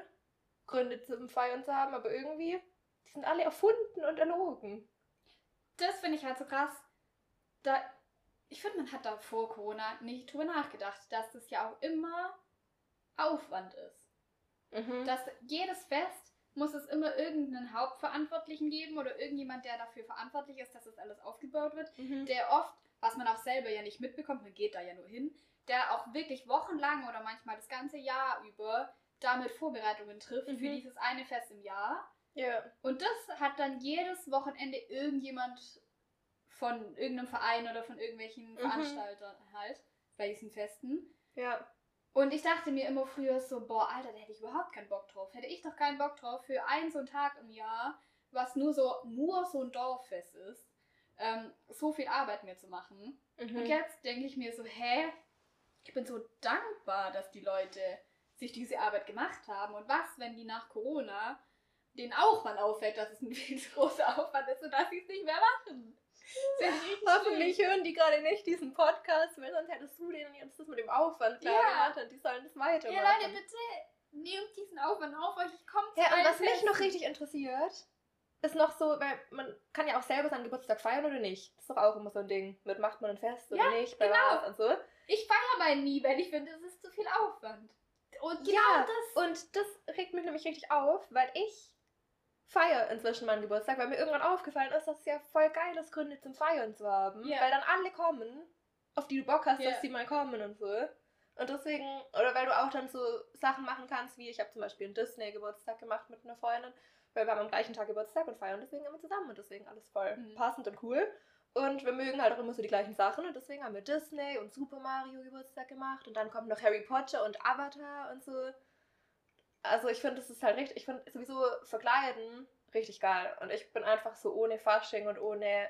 Gründe zum Feiern zu haben, aber irgendwie, die sind alle erfunden und erlogen. Das finde ich halt so krass. Da, ich finde, man hat da vor Corona nicht drüber nachgedacht, dass das ja auch immer Aufwand ist. Mhm. dass jedes Fest muss es immer irgendeinen Hauptverantwortlichen geben oder irgendjemand, der dafür verantwortlich ist, dass das alles aufgebaut wird, Mhm. der oft, was man auch selber ja nicht mitbekommt, man geht da ja nur hin, der auch wirklich wochenlang oder manchmal das ganze Jahr über damit Vorbereitungen trifft für Mhm. dieses eine Fest im Jahr. Ja. Und das hat dann jedes Wochenende irgendjemand von irgendeinem Verein oder von irgendwelchen Mhm. Veranstaltern halt bei diesen Festen. Ja. Und ich dachte mir immer früher so, boah, Alter, da hätte ich überhaupt keinen Bock drauf. Hätte ich doch keinen Bock drauf für einen so einen Tag im Jahr, was nur so, nur so ein Dorffest ist, ähm, so viel Arbeit mir zu machen. Mhm. Und jetzt denke ich mir so, hä? Ich bin so dankbar, dass die Leute sich diese Arbeit gemacht haben. Und was, wenn die nach Corona denen auch mal auffällt, dass es ein viel zu großer Aufwand ist und dass sie es nicht mehr machen? Das richtig Hoffentlich hören die gerade nicht diesen Podcast, weil sonst hättest du denen jetzt das mit dem Aufwand klar Ja. gemacht und die sollen das weitermachen. Ja, Leute, bitte nehmt diesen Aufwand auf euch. Ich komme zu Ja, und was mich noch Festen. richtig interessiert, ist noch so, weil man kann ja auch selber seinen Geburtstag feiern oder nicht. Das ist doch auch immer so ein Ding. Mit macht man ein Fest oder Ja, nicht, bei genau. was und so. Ich feiere meinen nie, weil ich finde, es ist zu viel Aufwand. Und genau Ja, das. Und das regt mich nämlich richtig auf, weil ich feiere inzwischen meinen Geburtstag, weil mir irgendwann aufgefallen ist, dass es ja voll geil ist, Gründe zum Feiern zu haben. Ja. Weil dann alle kommen, auf die du Bock hast, Ja. dass die mal kommen und so. Und deswegen, oder weil du auch dann so Sachen machen kannst, wie ich habe zum Beispiel einen Disney-Geburtstag gemacht mit einer Freundin, weil wir haben am gleichen Tag Geburtstag und feiern deswegen immer zusammen und deswegen alles voll Mhm. passend und cool. Und wir mögen halt auch immer so die gleichen Sachen und deswegen haben wir Disney und Super Mario Geburtstag gemacht und dann kommt noch Harry Potter und Avatar und so. Also ich finde, das ist halt richtig, ich finde sowieso Verkleiden richtig geil. Und ich bin einfach so ohne Fasching und ohne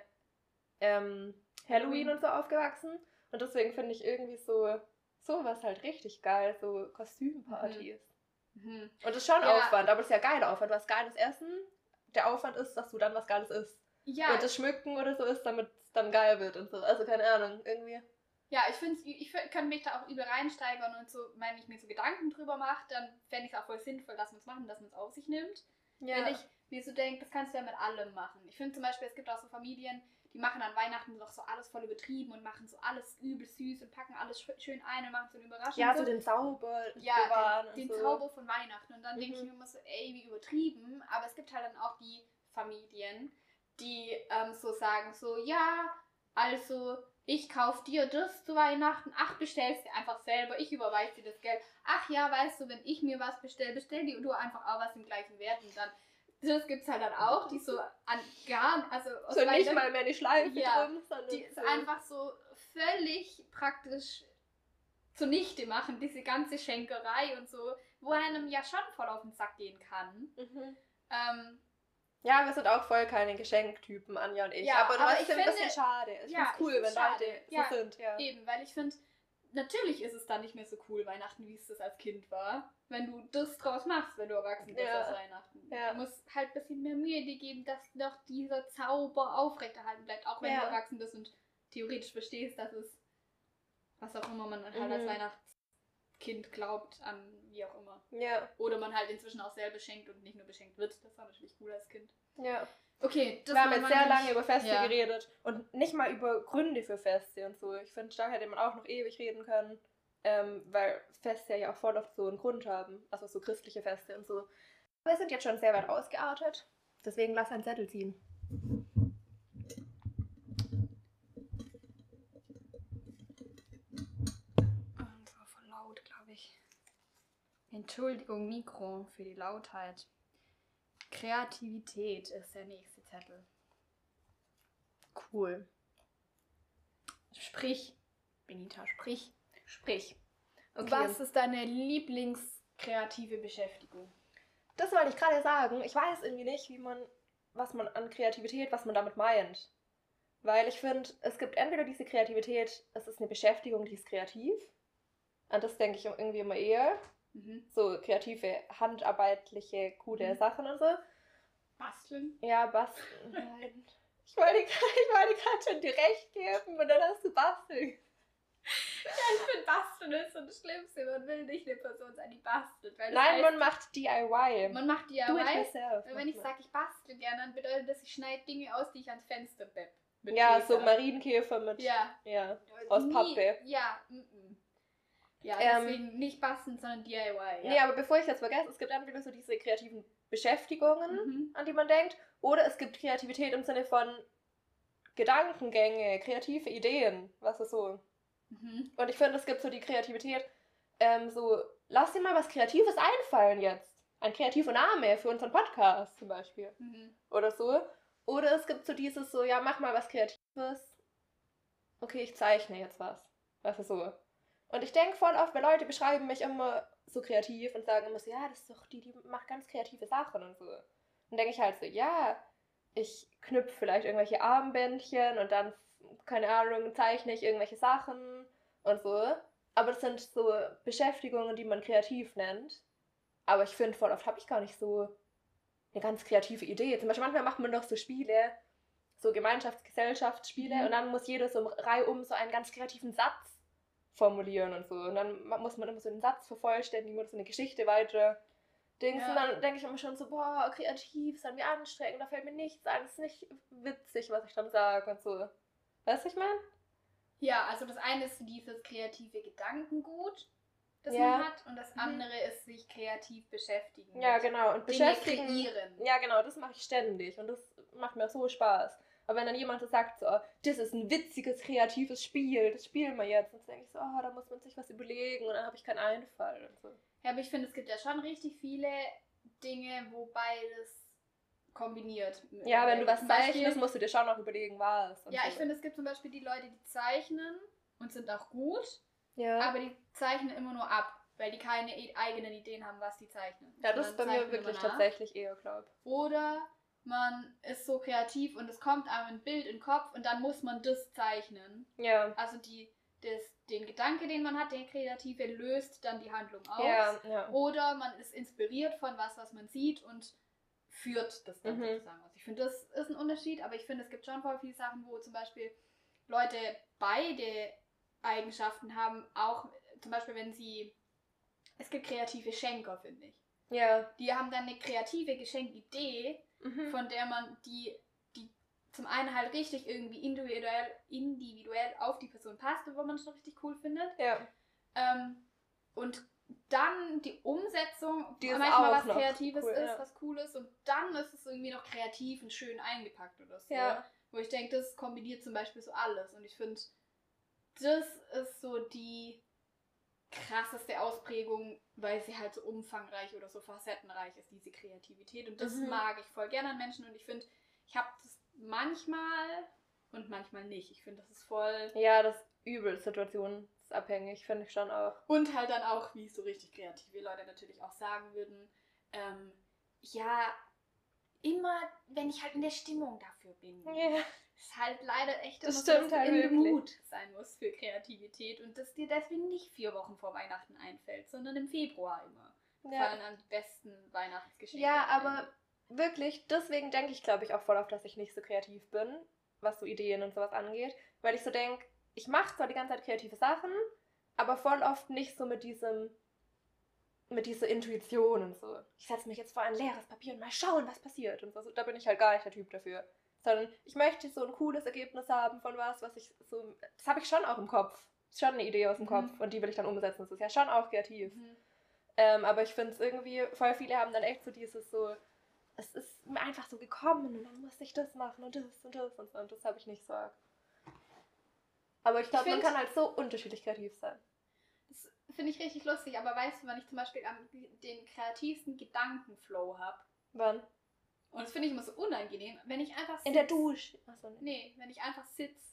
ähm, Halloween und so aufgewachsen. Und deswegen finde ich irgendwie so sowas halt richtig geil, so Kostümpartys. Mhm. Und das ist schon Ja. Aufwand, aber das ist ja geiler Aufwand. Du hast geiles Essen, der Aufwand ist, dass du dann was Geiles isst. Ja, Und das Schmücken oder so ist, damit es dann geil wird und so. Also keine Ahnung, irgendwie. Ja, ich finde, ich kann mich da auch übel reinsteigern und so, wenn ich mir so Gedanken drüber mache, dann fände ich es auch voll sinnvoll, dass man es machen, dass man es auf sich nimmt. Wenn ich mir so denke, das kannst du ja mit allem machen. Ich finde zum Beispiel, es gibt auch so Familien, die machen an Weihnachten doch so alles voll übertrieben und machen so alles übel süß und packen alles sch- schön ein und machen so eine Überraschung. ja, so. den Zauber ja, den, den so. Zauber von Weihnachten. Und dann denke ich Mhm. mir immer so, ey, wie übertrieben. Aber es gibt halt dann auch die Familien, die ähm, so sagen, so, ja, also ich kauf dir das zu Weihnachten. Ach, bestellst dir einfach selber. Ich überweise dir das Geld. Ach ja, weißt du, wenn ich mir was bestelle, bestell dir du einfach auch was im gleichen Wert. Und dann, das gibt's halt dann auch, die so an gar, also aus So nicht mal mehr eine Schleife Ja, drin, sondern die es so. einfach so völlig praktisch zunichte machen, diese ganze Schenkerei und so, wo einem ja schon voll auf den Sack gehen kann. Mhm. Ähm, Ja, wir sind auch voll keine Geschenktypen, Anja und ich. Ja, aber das ich ist ein bisschen finde- schade. Ich ja, cool, ich wenn. Leute Ja, so sind. Ja. Eben, weil ich finde, natürlich ist es dann nicht mehr so cool Weihnachten, wie es das als Kind war, wenn du das draus machst, wenn du erwachsen bist Ja. aus Weihnachten. Ja. Du musst halt ein bisschen mehr Mühe dir geben, dass noch dieser Zauber aufrechterhalten bleibt, auch wenn Ja. du erwachsen bist und theoretisch verstehst, dass es, was auch immer man halt als Mhm. Weihnachtskind glaubt, an wie auch immer. Ja, Oder man halt inzwischen auch sehr beschenkt und nicht nur beschenkt wird. Das war natürlich cool als Kind. ja. Okay, das wir haben jetzt sehr lange über Feste Ja. geredet und nicht mal über Gründe für Feste und so. Ich finde, da hätte man auch noch ewig reden können, ähm, weil Feste ja auch voll oft so einen Grund haben. Also so christliche Feste und so. Aber wir sind jetzt schon sehr weit ausgeartet. Deswegen lass einen Zettel ziehen. Das war voll laut, glaube ich. Entschuldigung, Mikro für die Lautheit. Kreativität ist der nächste Zettel. Cool. Sprich, Benita, sprich. Sprich. Okay. Was ist deine Lieblingskreative Beschäftigung? Das wollte ich gerade sagen. Ich weiß irgendwie nicht, wie man, was man an Kreativität, was man damit meint. Weil ich finde, es gibt entweder diese Kreativität, es ist eine Beschäftigung, die ist kreativ. An das denke ich irgendwie immer eher. Mhm. So kreative, handarbeitliche, coole Mhm. Sachen und so. Basteln? Ja, basteln. Nein. Ich wollte gerade schon dir recht geben und dann hast du basteln. Ich finde, Basteln ist so das Schlimmste. Man will nicht eine Person sein, die bastelt. Weil Nein, heißt, man macht DIY. man macht Do it DIY. yourself. Wenn ich sage, ich bastel gerne, dann bedeutet das, ich schneide Dinge aus, die ich ans Fenster bepp. Ja, Laser. so Marienkäfer mit. Ja. ja. Aus Nie- Pappe. Ja, Ja, Ähm, deswegen nicht basteln, sondern DIY. Ja. Nee, aber bevor ich das vergesse, es gibt entweder so diese kreativen Beschäftigungen, Mhm. an die man denkt, oder es gibt Kreativität im Sinne von Gedankengänge, kreative Ideen, was ist so. Mhm. Und ich finde, es gibt so die Kreativität, ähm, so, lass dir mal was Kreatives einfallen jetzt. Ein kreativer Name für unseren Podcast zum Beispiel. Mhm. Oder so. Oder es gibt so dieses so, ja, mach mal was Kreatives. Okay, ich zeichne jetzt was. Weißt du, so. Und ich denke voll oft, weil Leute beschreiben mich immer so kreativ und sagen immer so, ja, das ist doch die, die macht ganz kreative Sachen und so. Dann denke ich halt so, ja, ich knüpfe vielleicht irgendwelche Armbändchen und dann, keine Ahnung, zeichne ich irgendwelche Sachen und so. Aber das sind so Beschäftigungen, die man kreativ nennt. Aber ich finde, voll oft habe ich gar nicht so eine ganz kreative Idee. Zum Beispiel manchmal macht man doch so Spiele, so Gemeinschaftsgesellschaftsspiele Mhm. und dann muss jeder so Reihum so einen ganz kreativen Satz formulieren und so. Und dann muss man immer so einen Satz vervollständigen oder so eine Geschichte weiter. Dings. Ja. Und dann denke ich immer schon so, boah, kreativ, ist dann wie anstrengend, da fällt mir nichts ein, es ist nicht witzig, was ich dann sage und so. Weißt du, ich meine? Ja, also das eine ist dieses kreative Gedankengut, das Ja. man hat, und das Mhm. andere ist sich kreativ beschäftigen. Ja, genau. Und Dinge beschäftigen. kreieren. Ja, genau, das mache ich ständig und das macht mir so Spaß. Aber wenn dann jemand so sagt, so, das ist ein witziges, kreatives Spiel, das spielen wir jetzt, dann denke ich so, oh, da muss man sich was überlegen und dann habe ich keinen Einfall und so. Ja, aber ich finde, es gibt ja schon richtig viele Dinge, wo beides kombiniert. Ja, wenn du was zeichnest, musst du dir schon noch überlegen, was. Ja, so. ich finde, es gibt zum Beispiel die Leute, die zeichnen und sind auch gut, Ja, aber die zeichnen immer nur ab, weil die keine e- eigenen Ideen haben, was die zeichnen. ja das ist bei mir wirklich nach. tatsächlich eher, glaub. Oder man ist so kreativ und es kommt einem ein Bild in den Kopf und dann muss man das zeichnen. Ja, Also die, das, den Gedanke, den man hat, der Kreative, löst dann die Handlung aus. ja, ja. Oder man ist inspiriert von was, was man sieht und führt das dann Mhm. sozusagen aus. Ich finde, das ist ein Unterschied, aber ich finde, es gibt schon voll viele Sachen, wo zum Beispiel Leute beide Eigenschaften haben, auch zum Beispiel, wenn sie. Es gibt kreative Schenker, finde ich. Ja. Die haben dann eine kreative Geschenkidee, Mhm. von der man die, die zum einen halt richtig irgendwie individuell, individuell auf die Person passt wo man es schon richtig cool findet. Ja. Ähm, und dann die Umsetzung, Die manchmal was noch Kreatives cool, ist, ja. was Cooles und dann ist es irgendwie noch kreativ und schön eingepackt oder so. Ja. Wo ich denke, das kombiniert zum Beispiel so alles. Und ich finde, das ist so die krasseste Ausprägung, weil sie halt so umfangreich oder so facettenreich ist, diese Kreativität. Und das Mhm. mag ich voll gerne an Menschen und ich finde, ich habe das manchmal und manchmal nicht. Ich finde, das ist voll. Ja, das ist übel situationsabhängig, finde ich schon auch. Und halt dann auch, wie so richtig kreative Leute natürlich auch sagen würden, ähm, ja, immer, wenn ich halt in der Stimmung dafür bin. Ja. Ist halt leider echt Das immer stimmt dass halt in dem Mut sein musst für Kreativität und dass dir deswegen nicht vier Wochen vor Weihnachten einfällt, sondern im Februar immer. Ja. Fallen an die besten Weihnachtsgeschenke. Ja, aber wirklich, deswegen denke ich, glaube ich, auch voll auf, dass ich nicht so kreativ bin, was so Ideen und sowas angeht. Weil ich so denke, ich mache zwar die ganze Zeit kreative Sachen, aber voll oft nicht so mit diesem, mit dieser Intuition und so. Ich setze mich jetzt vor ein leeres Papier und mal schauen, was passiert und so. Da bin ich halt gar nicht der Typ dafür. Sondern ich möchte so ein cooles Ergebnis haben von was, was ich so. Das habe ich schon auch im Kopf. Ist schon eine Idee aus dem Mhm. Kopf und die will ich dann umsetzen. Das ist ja schon auch kreativ. Mhm. Ähm, aber ich finde es irgendwie, voll viele haben dann echt so dieses so, es ist mir einfach so gekommen und dann musste ich das machen und das und das und so und das habe ich nicht so. arg. Aber ich glaube, man kann halt so unterschiedlich kreativ sein. Das finde ich richtig lustig, aber weißt du, wann ich zum Beispiel am, den kreativsten Gedankenflow habe? Wann? Und das finde ich immer so unangenehm, wenn ich einfach In der sitz- Dusche. Achso, nee. Nee, wenn ich einfach sitze.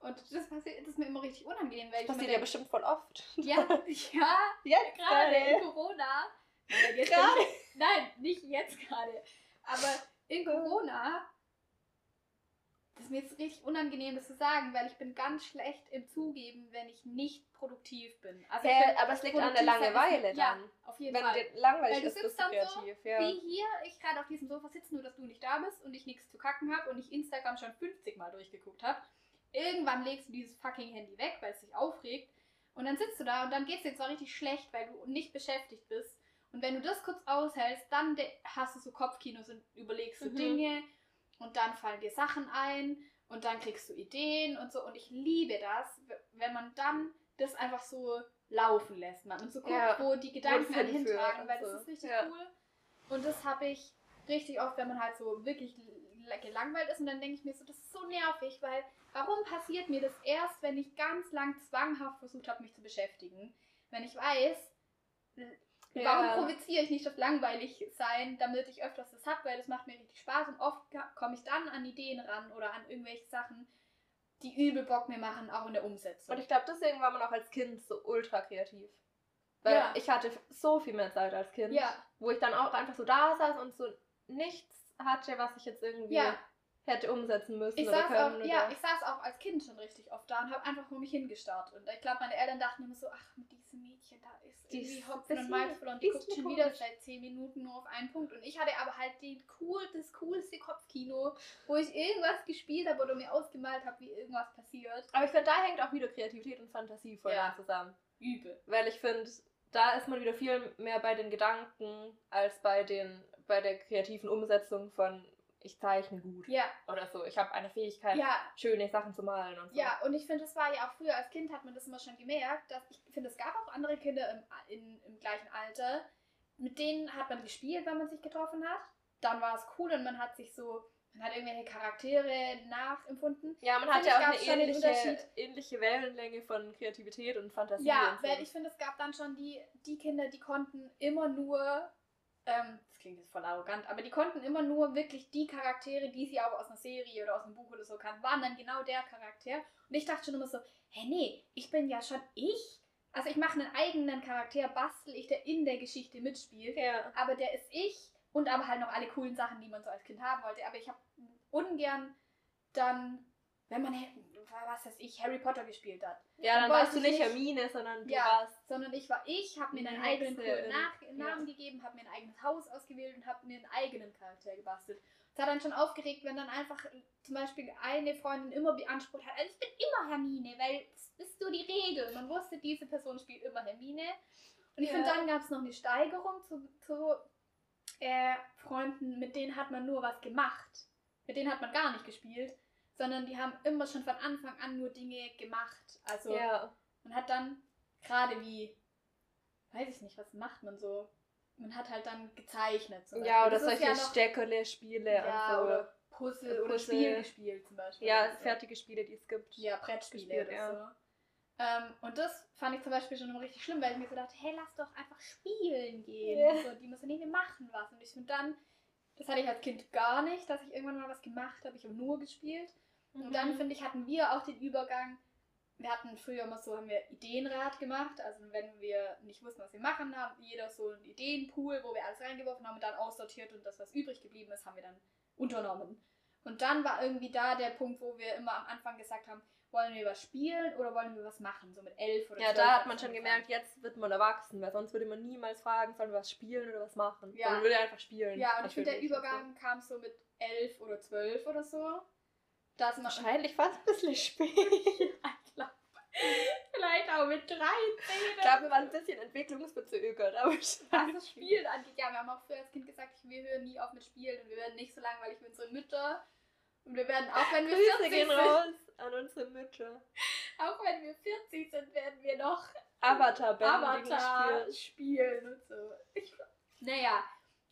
Und das passiert, das ist mir immer richtig unangenehm, weil Das ich passiert ja denk, bestimmt voll oft. Ja, ja, Jetzt gerade in. Corona. Nein, jetzt Gerade? ich- Nein, nicht jetzt gerade. Aber in Corona. Das ist mir jetzt richtig unangenehm, das zu sagen, weil ich bin ganz schlecht im Zugeben, wenn ich nicht produktiv bin. Also Hä, bin aber es liegt an der Langeweile ist- Ja, dann. auf jeden Wenn Fall. dir langweilig Weil du ist, sitzt bist du dann so, kreativ. ja. Wie hier, ich gerade auf diesem Sofa sitze, nur dass du nicht da bist und ich nichts zu kacken habe und ich Instagram schon 50 Mal durchgeguckt habe. Irgendwann legst du dieses fucking Handy weg, weil es dich aufregt. Und dann sitzt du da und dann geht es dir zwar richtig schlecht, weil du nicht beschäftigt bist. Und wenn du das kurz aushältst, dann hast du so Kopfkinos und überlegst du Mhm. Dinge und dann fallen dir Sachen ein und dann kriegst du Ideen und so. Und ich liebe das, wenn man dann das einfach so laufen lässt. Man und so guckt, Ja, wo die Gedanken hinführt hintragen, weil so. das ist richtig Ja. cool. Und das habe ich richtig oft, wenn man halt so wirklich gelangweilt ist und dann denke ich mir so, das ist so nervig, weil warum passiert mir das erst, wenn ich ganz lang zwanghaft versucht habe, mich zu beschäftigen? Wenn ich weiß, Ja. warum provoziere ich nicht das langweilig sein, damit ich öfters das habe, weil das macht mir richtig Spaß und oft komme ich dann an Ideen ran oder an irgendwelche Sachen, die übel Bock mir machen, auch in der Umsetzung. Und ich glaube, deswegen war man auch als Kind so ultra kreativ. Weil Ja. ich hatte so viel mehr Zeit als Kind, ja, wo ich dann auch einfach so da saß und so nichts hatte, was ich jetzt irgendwie ja. hätte umsetzen müssen Ich oder saß, können. auch, oder ja, ich saß auch als Kind schon richtig oft da und habe einfach nur mich hingestarrt. Und ich glaube, meine Eltern dachten immer so, ach, mit diesem Mädchen da ist Die irgendwie Hopfen und Malz verloren. Die guckt schon komisch. wieder seit 10 Minuten nur auf einen Punkt. Und ich hatte aber halt den cool, das coolste Kopfkino, wo ich irgendwas gespielt habe oder mir ausgemalt habe, wie irgendwas passiert. Aber ich finde, da hängt auch wieder Kreativität und Fantasie voll Ja. zusammen. Übel. Weil ich finde, da ist man wieder viel mehr bei den Gedanken als bei den bei der kreativen Umsetzung von ich zeichne gut Ja, oder so. Ich habe eine Fähigkeit, ja, schöne Sachen zu malen und so. ja. Und ich finde, das war ja auch früher als Kind hat man das immer schon gemerkt, dass ich finde, es gab auch andere Kinder im, in, im gleichen Alter, mit denen hat man gespielt, wenn man sich getroffen hat. Dann war es cool und man hat sich so, man hat irgendwelche Charaktere nachempfunden. Ja, man Finde hat ich, ja auch eine ähnliche, Unterschied. ähnliche Wellenlänge von Kreativität und Fantasie. Ja, und so. weil ich finde, es gab dann schon die, die Kinder, die konnten immer nur, ähm, das klingt jetzt voll arrogant, aber die konnten immer nur wirklich die Charaktere, die sie auch aus einer Serie oder aus einem Buch oder so kannten, waren dann genau der Charakter. Und ich dachte schon immer so, hä, nee, ich bin ja schon ich. Also ich mache einen eigenen Charakter, bastel ich, der in der Geschichte mitspielt. ja. Aber der ist ich und aber halt noch alle coolen Sachen, die man so als Kind haben wollte. Aber ich habe ungern dann, wenn man, was weiß ich, Harry Potter gespielt hat ja, dann Dann warst du ich nicht Hermine, sondern du ja, warst. sondern ich war ich, habe mir Eine einen eigenen coolen Nach ja. Namen gegeben, habe mir ein eigenes Haus ausgewählt und habe mir einen eigenen Charakter gebastelt. Es hat dann schon aufgeregt, wenn dann einfach zum Beispiel eine Freundin immer beansprucht hat, also ich bin immer Hermine, weil das ist so die Regel. Man wusste, diese Person spielt immer Hermine. Und ich Ja. finde, dann gab es noch eine Steigerung zu, zu äh, Freunden, mit denen hat man nur was gemacht. Mit denen hat man gar nicht gespielt, sondern die haben immer schon von Anfang an nur Dinge gemacht. Also Ja. man hat dann gerade wie, weiß ich nicht, was macht man so? Man hat halt dann gezeichnet. Ja, oder. Das solche ja noch- Steckerle-Spiele ja, und so. oder Puzzle oder Puzzle. Spiel gespielt zum Beispiel. ja, oder so. fertige Spiele, die es gibt. Ja, Brettspiele gespielt, oder ja. so. Ähm, und das fand ich zum Beispiel schon immer richtig schlimm, weil ich mir so dachte, hey, lass doch einfach spielen gehen. Und so, die müssen nee, wir machen was. Und ich finde dann, das hatte ich als Kind gar nicht, dass ich irgendwann mal was gemacht habe. Ich habe nur gespielt. Und Mhm. dann finde ich, hatten wir auch den Übergang. Wir hatten früher immer so, haben wir Ideenrat gemacht. Also wenn wir nicht wussten, was wir machen, haben jeder so einen Ideenpool, wo wir alles reingeworfen haben und dann aussortiert und das, was übrig geblieben ist, haben wir dann unternommen. Und dann war irgendwie da der Punkt, wo wir immer am Anfang gesagt haben, wollen wir was spielen oder wollen wir was machen? So mit elf oder Ja, da hat man schon gemerkt, jetzt wird man erwachsen, weil sonst würde man niemals fragen, sollen wir was spielen oder was machen. Ja. Man würde einfach spielen. Ja, und ich finde, der. Übergang kam so mit elf oder zwölf oder so. Dass man Wahrscheinlich fast ein bisschen spät. ich vielleicht auch mit 13. Ich glaube, wir waren ein bisschen entwicklungsbezögert, aber was das Spielen angeht. Ja, wir haben auch früher als Kind gesagt, wir hören nie auf mit Spielen und wir werden nicht so langweilig wie unsere Mütter. Und wir werden, auch wenn wir Grüße 40 gehen sind, raus an unsere Mütter. auch wenn wir 40 sind, werden wir noch Avatar-Bändigen Avatar gespielt. spielen und so. Ich, naja,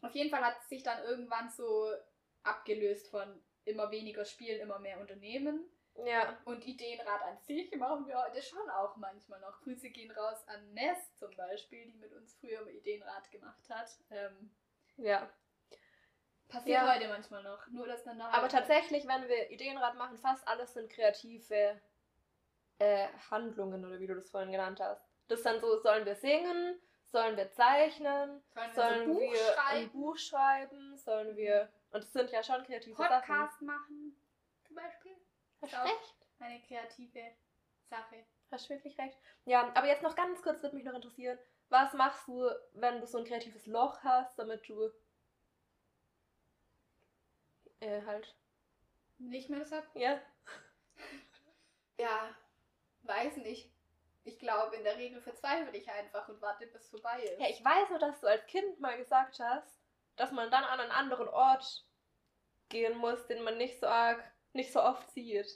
auf jeden Fall hat es sich dann irgendwann so abgelöst von immer weniger Spielen, immer mehr Unternehmen. Ja. Und Ideenrat an sich machen wir heute schon auch manchmal noch. Grüße gehen raus an Ness zum Beispiel, die mit uns früher Ideenrat gemacht hat. Ähm, Ja. passiert Ja. heute manchmal noch. Nur dass dann Aber tatsächlich, wenn wir Ideenrad machen, fast alles sind kreative äh, Handlungen oder wie du das vorhin genannt hast. Das ist dann so, sollen wir singen, sollen wir zeichnen, sollen wir sollen so ein Buch wir ein Buch schreiben, sollen wir. Und das sind ja schon kreative Sachen. Podcast machen zum Beispiel. Hast Ist auch recht. Eine kreative Sache. Hast wirklich recht. Ja, aber jetzt noch ganz kurz würde mich noch interessieren, was machst du, wenn du so ein kreatives Loch hast, damit du äh, halt. Nicht mehr das hab? Ja. Ja, weiß nicht. Ich glaube, in der Regel verzweifle ich einfach und warte, bis es vorbei ist. Ja, ich weiß nur, dass du als Kind mal gesagt hast, dass man dann an einen anderen Ort gehen muss, den man nicht so arg, nicht so oft sieht.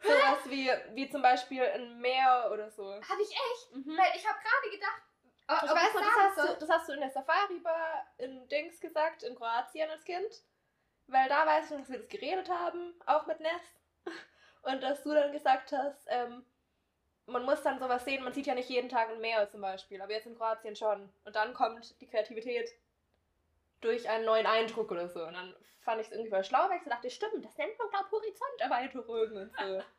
Sowas wie, wie zum Beispiel ein Meer oder so. Habe ich echt? Mhm. Weil ich habe gerade gedacht. Aber, Ich aber das hast, du, das hast du in der Safari-Bar in Dings gesagt, in Kroatien als Kind. weil da weiß ich noch, dass wir das geredet haben, auch mit Ness. Und dass du dann gesagt hast, ähm, man muss dann sowas sehen, man sieht ja nicht jeden Tag ein Meer zum Beispiel, aber jetzt in Kroatien schon. Und dann kommt die Kreativität durch einen neuen Eindruck oder so. Und dann fand ich es irgendwie voll schlau, weil ich so dachte, stimmt, das nennt man, glaube ich, Horizonterweiterung und so.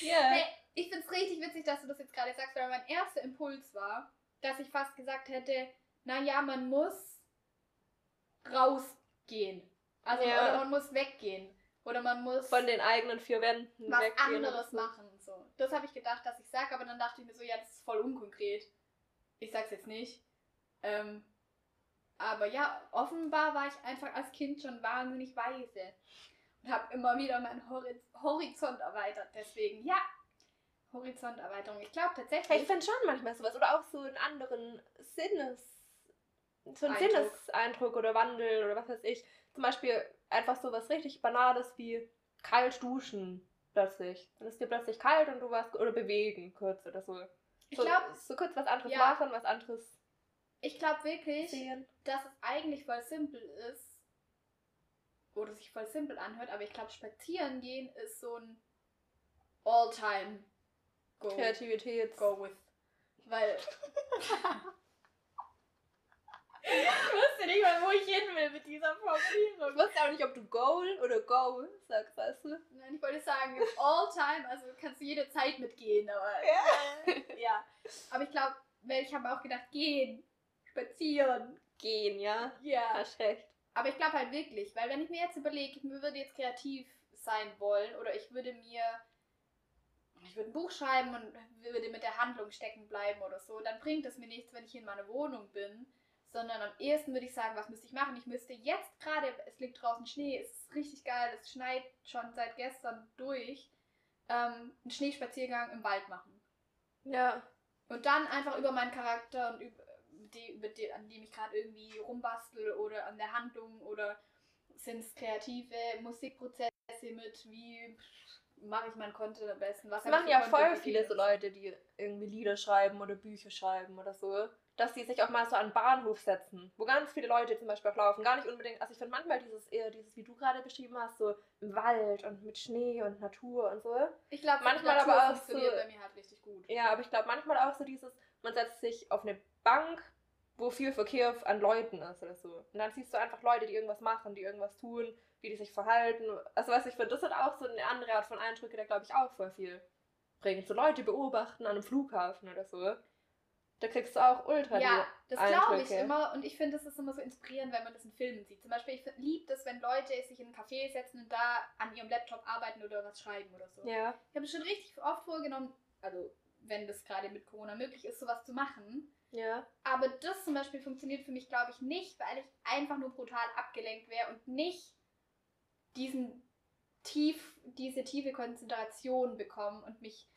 Ja. Yeah. Hey, ich finde es richtig witzig, dass du das jetzt gerade sagst, weil mein erster Impuls war, dass ich fast gesagt hätte, naja, man muss rausgehen. Also ja. oder man muss weggehen. Oder man muss von den eigenen vier Wänden was weggehen anderes machen. So. Das habe ich gedacht, dass ich sage, aber dann dachte ich mir so, ja, das ist voll unkonkret. Ich sag's jetzt nicht. Ähm, aber ja, offenbar war ich einfach als Kind schon wahnsinnig weise und habe immer wieder meinen Horizont erweitert. Deswegen, ja, Horizonterweiterung. Ich glaube tatsächlich. Ich finde schon manchmal sowas. Oder auch so einen anderen Sinnes. So ein Sinneseindruck oder Wandel oder was weiß ich. Zum Beispiel einfach so was richtig Banales wie kalt duschen plötzlich. Dann ist dir plötzlich kalt und du warst. Oder bewegen kurz oder so. Ich so, glaube. So kurz was anderes ja. machen, was anderes. Ich glaube wirklich, sehen. dass es eigentlich voll simpel ist. Oder sich voll simpel anhört, aber ich glaube, spazieren gehen ist so ein All-Time go, Kreativität. Go with. Weil. ich wusste nicht mal, wo ich hin will mit dieser Formulierung. Ich wusste auch nicht, ob du Goal oder Go sagst, weißt du? Nein, ich wollte sagen, all time, also kannst du jede Zeit mitgehen, aber. Ja. Ja. Aber ich glaube, ich habe auch gedacht, gehen, spazieren. Gehen, ja? Ja. Hast recht. Aber ich glaube halt wirklich, weil wenn ich mir jetzt überlege, ich würde jetzt kreativ sein wollen oder ich würde mir ich würde ein Buch schreiben und würde mit der Handlung stecken bleiben oder so, dann bringt es mir nichts, wenn ich in meiner Wohnung bin, sondern am ehesten würde ich sagen, was müsste ich machen? Ich müsste jetzt gerade, es liegt draußen Schnee, es ist richtig geil, es schneit schon seit gestern durch, ähm, einen Schneespaziergang im Wald machen. Ja. Und dann einfach über meinen Charakter und über die, über die, an dem ich gerade irgendwie rumbastel oder an der Handlung oder sind es kreative Musikprozesse mit wie mache ich mein Content am besten? Was das machen ja voll viele so Leute, die irgendwie Lieder schreiben oder Bücher schreiben oder so. Dass die sich auch mal so an den Bahnhof setzen, wo ganz viele Leute zum Beispiel auch laufen. Gar nicht unbedingt, also ich finde manchmal dieses eher dieses, wie du gerade beschrieben hast, so im Wald und mit Schnee und Natur und so. Ich glaube, manchmal Natur aber auch so. bei mir halt richtig gut. Ja, aber ich glaube manchmal auch so dieses, man setzt sich auf eine Bank, wo viel Verkehr an Leuten ist oder so. Und dann siehst du einfach Leute, die irgendwas machen, die irgendwas tun, wie die sich verhalten. Also was ich finde, das hat auch so eine andere Art von Eindrücke, der glaube ich auch voll viel bringt. So Leute beobachten an einem Flughafen oder so. Da kriegst du auch ultra Ja, das glaube ich immer und ich finde, das ist immer so inspirierend, wenn man das in Filmen sieht. Zum Beispiel, ich liebe das, wenn Leute sich in einen Café setzen und da an ihrem Laptop arbeiten oder was schreiben oder so. Ja. Ich habe schon richtig oft vorgenommen, also wenn das gerade mit Corona möglich ist, sowas zu machen. Ja. Aber das zum Beispiel funktioniert für mich, glaube ich, nicht, weil ich einfach nur brutal abgelenkt wäre und nicht diesen tief, diese tiefe Konzentration bekommen und mich,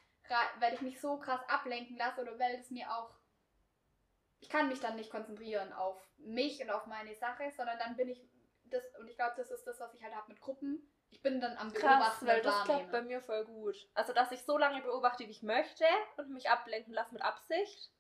weil ich mich so krass ablenken lasse oder weil es mir auch, ich kann mich dann nicht konzentrieren auf mich und auf meine Sache, sondern dann bin ich, das, und ich glaube, das ist das, was ich halt habe mit Gruppen. Ich bin dann am Beobachten Krass, weil das klappt bei mir voll gut. Also, dass ich so lange beobachte, wie ich möchte und mich ablenken lasse mit Absicht.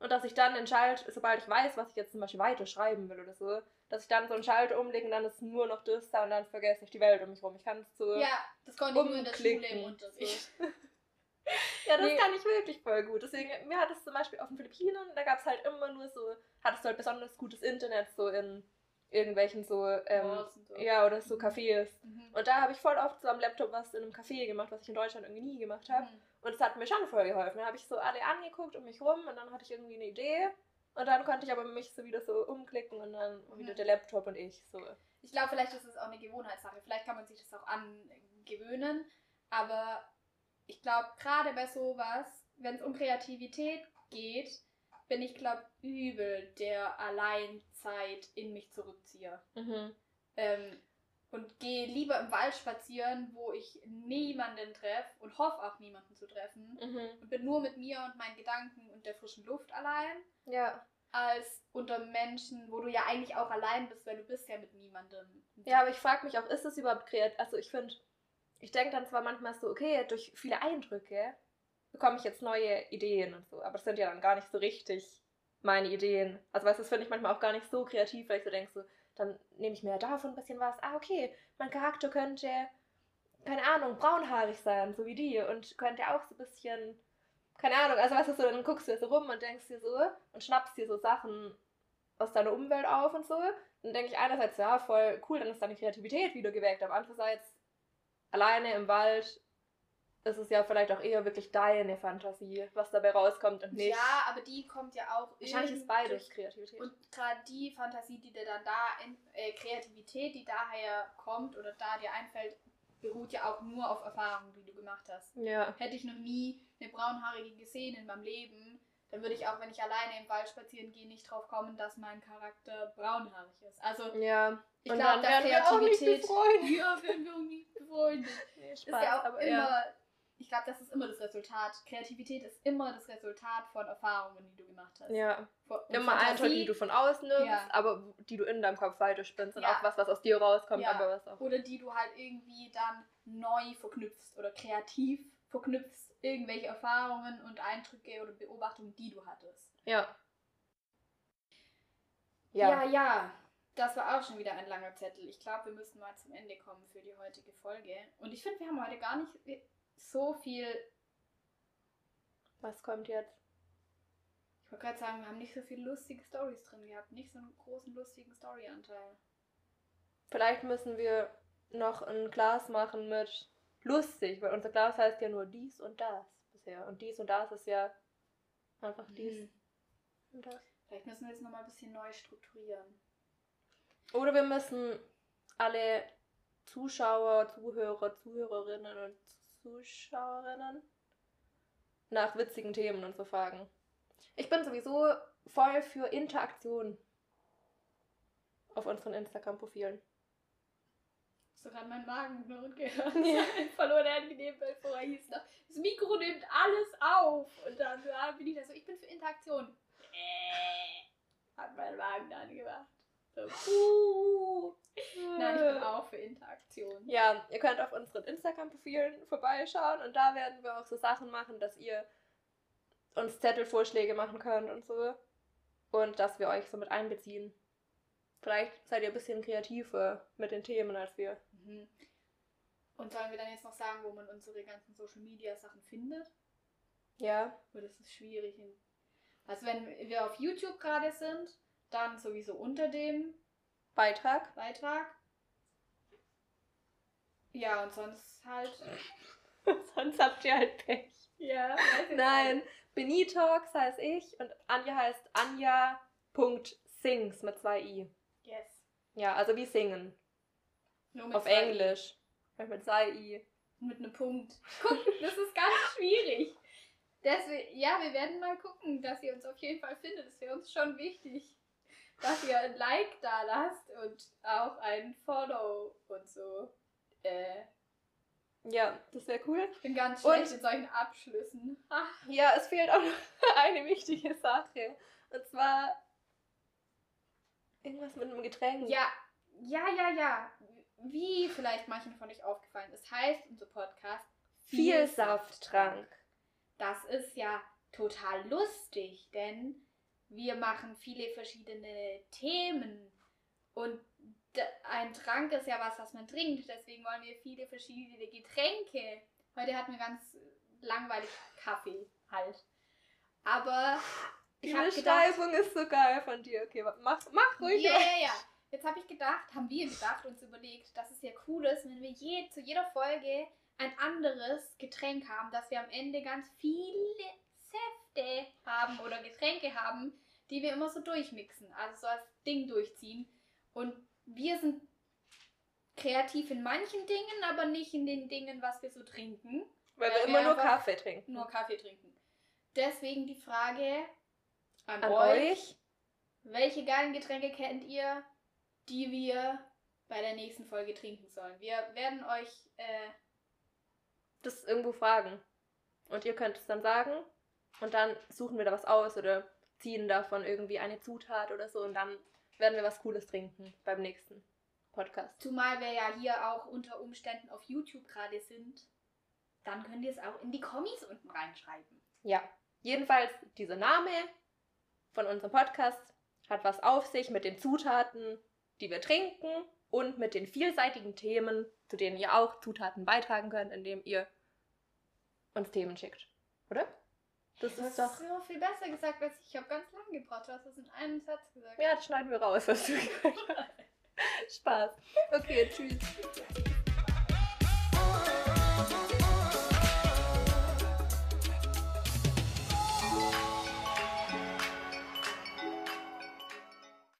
Und dass ich dann entscheide, sobald ich weiß, was ich jetzt zum Beispiel weiter schreiben will oder so, dass ich dann so einen Schalter umlege und dann ist nur noch das da und dann vergesse ich die Welt um mich rum. Ich kann es so. Ja, das konnte ich nur in der Schule im Unterricht. ja, das nee. kann ich wirklich voll gut. Deswegen, mir hat es zum Beispiel auf den Philippinen, da gab es halt immer nur so, hattest du halt besonders gutes Internet so in irgendwelchen so, ähm, so. ja, oder so mhm. Cafés. Mhm. Und da habe ich voll oft so am Laptop was in einem Café gemacht, was ich in Deutschland irgendwie nie gemacht habe. Mhm. Und es hat mir schon voll geholfen. Dann habe ich so alle angeguckt um mich rum und dann hatte ich irgendwie eine Idee und dann konnte ich aber mich so wieder so umklicken und dann mhm. wieder der Laptop und ich so. Ich glaube, vielleicht ist es auch eine Gewohnheitssache. Vielleicht kann man sich das auch angewöhnen. Aber ich glaube, gerade bei sowas, wenn es um Kreativität geht, bin ich, glaube übel der Alleinzeit in mich zurückziehe. Mhm. Ähm, und gehe lieber im Wald spazieren, wo ich niemanden treffe und hoffe auch niemanden zu treffen. Mhm. Und bin nur mit mir und meinen Gedanken und der frischen Luft allein. Ja. Als unter Menschen, wo du ja eigentlich auch allein bist, weil du bist ja mit niemandem. Ja, aber ich frage mich auch, ist das überhaupt kreativ? Also ich finde, ich denke dann zwar manchmal so, okay, durch viele Eindrücke bekomme ich jetzt neue Ideen und so, aber das sind ja dann gar nicht so richtig meine Ideen. Also weißt du, das finde ich manchmal auch gar nicht so kreativ, weil ich so denke, so, dann nehme ich mir davon ein bisschen was. Ah, okay, mein Charakter könnte, keine Ahnung, braunhaarig sein, so wie die. Und könnte auch so ein bisschen, keine Ahnung, also weißt du, so, dann guckst du so rum und denkst dir so und schnappst dir so Sachen aus deiner Umwelt auf und so. Dann denke ich einerseits, ja, voll cool, dann ist deine Kreativität wieder geweckt. Aber andererseits, alleine im Wald ist es ja vielleicht auch eher wirklich deine Fantasie, was dabei rauskommt und nicht. Ja, aber die kommt ja auch Wahrscheinlich ist beides durch- Kreativität. Und gerade die Fantasie, die dir dann da, in, äh, Kreativität, die daher kommt oder da dir einfällt, beruht ja auch nur auf Erfahrungen, die du gemacht hast. ja. Hätte ich noch nie eine braunhaarige gesehen in meinem Leben, dann würde ich auch, wenn ich alleine im Wald spazieren gehe, nicht drauf kommen, dass mein Charakter braunhaarig ist. Also Ja. ich glaube, dass werden wir auch nicht Kreativität. befreundet. ja, werden wir auch nicht befreundet. Nee, ist ja auch aber immer, ich glaube, das ist immer das Resultat. Kreativität ist immer das Resultat von Erfahrungen, die du gemacht hast. Ja. Von- Immer Eindrücke, die du von außen nimmst, Ja. aber die du in deinem Kopf weiterspinnst und Ja. auch was, was aus dir rauskommt, Ja. aber was auch. Oder die du halt irgendwie dann neu verknüpfst oder kreativ verknüpfst. Irgendwelche Erfahrungen und Eindrücke oder Beobachtungen, die du hattest. Ja. Ja, Ja. ja. Das war auch schon wieder ein langer Zettel. Ich glaube, wir müssen mal zum Ende kommen für die heutige Folge. Und ich finde, wir haben heute gar nicht so viel. Was kommt jetzt? Ich wollte gerade sagen, wir haben nicht so viele lustige Stories drin gehabt. Nicht so einen großen lustigen Storyanteil. Vielleicht müssen wir noch ein Glas machen mit lustig, weil unser Glas heißt ja nur dies und das bisher. Und dies und das ist ja einfach dies Hm. und das. Vielleicht müssen wir jetzt nochmal ein bisschen neu strukturieren. Oder wir müssen alle Zuschauer, Zuhörer, Zuhörerinnen und Zuschauerinnen nach witzigen Themen und so fragen. Ich bin sowieso voll für Interaktion auf unseren Instagram-Profilen. Hast du gerade meinen Magen knurren gehört? Ja. Verloren angenehm, weil vorher hieß noch, das Mikro nimmt alles auf. Und dann ja, bin ich da so, ich bin für Interaktion. Äh, hat mein Magen dann gemacht. Puh. Nein, ich bin auch für Interaktion. Ja, ihr könnt auf unseren Instagram-Profilen vorbeischauen und da werden wir auch so Sachen machen, dass ihr uns Zettelvorschläge machen könnt und so. Und dass wir euch so mit einbeziehen. Vielleicht seid ihr ein bisschen kreativer mit den Themen als wir. Mhm. Und sollen wir dann jetzt noch sagen, wo man unsere ganzen Social Media Sachen findet? Ja. Weil das ist schwierig. Also wenn wir auf YouTube gerade sind, dann sowieso unter dem Beitrag. Beitrag. Ja, und sonst halt. Sonst habt ihr halt Pech. Ja, Nein, Benitalks heißt ich und Anja heißt Anja.sings mit zwei i. Yes. Ja, also wie singen. Nur mit Auf zwei Englisch. Mit zwei i. I. Mit einem Punkt. Guck, das ist ganz schwierig. Deswegen, ja, wir werden mal gucken, dass ihr uns auf jeden Fall findet. Das wäre uns schon wichtig. Dass ihr ein Like da lasst und auch ein Follow und so. Äh, Ja, das wäre cool. ich bin ganz Und- schlecht in solchen Abschlüssen. Ach, Ja, es fehlt auch noch eine wichtige Sache. Und zwar irgendwas mit einem Getränk. Ja, ja, ja, ja. Wie vielleicht manchen von euch aufgefallen ist, heißt unser Podcast Viel Safttrank. Das ist ja total lustig, denn wir machen viele verschiedene Themen und ein Trank ist ja was, was man trinkt. Deswegen wollen wir viele verschiedene Getränke. Heute hatten wir ganz langweilig Kaffee halt. Aber Die gedacht, Beschreibung ist so geil von dir. Okay, mach, mach ruhig. Ja, ja, ja. Jetzt habe ich gedacht, haben wir gedacht, uns überlegt, dass es ja cool ist, wenn wir je, zu jeder Folge ein anderes Getränk haben, dass wir am Ende ganz viele Säfte haben oder Getränke haben, die wir immer so durchmixen, also so als Ding durchziehen. Und wir sind kreativ in manchen Dingen, aber nicht in den Dingen, was wir so trinken. Weil Weil wir wir immer nur Kaffee trinken. Nur Kaffee trinken. Deswegen die Frage an, An euch. euch. Welche geilen Getränke kennt ihr, die wir bei der nächsten Folge trinken sollen? Wir werden euch, äh, Das irgendwo fragen. Und ihr könnt es dann sagen. Und dann suchen wir da was aus oder ziehen davon irgendwie eine Zutat oder so. Und dann werden wir was Cooles trinken beim nächsten Podcast. zumal wir ja hier auch unter Umständen auf YouTube gerade sind, dann könnt ihr es auch in die Kommis unten reinschreiben. Ja. Jedenfalls dieser Name von unserem Podcast hat was auf sich mit den Zutaten, die wir trinken und mit den vielseitigen Themen, zu denen ihr auch Zutaten beitragen könnt, indem ihr uns Themen schickt. Oder? Das, das ist doch. Noch viel besser gesagt als ich. Ich habe ganz lange gebraucht. Du hast das in einem Satz gesagt. Ja, das schneiden wir raus, was du gesagt hast. Spaß. Okay, tschüss.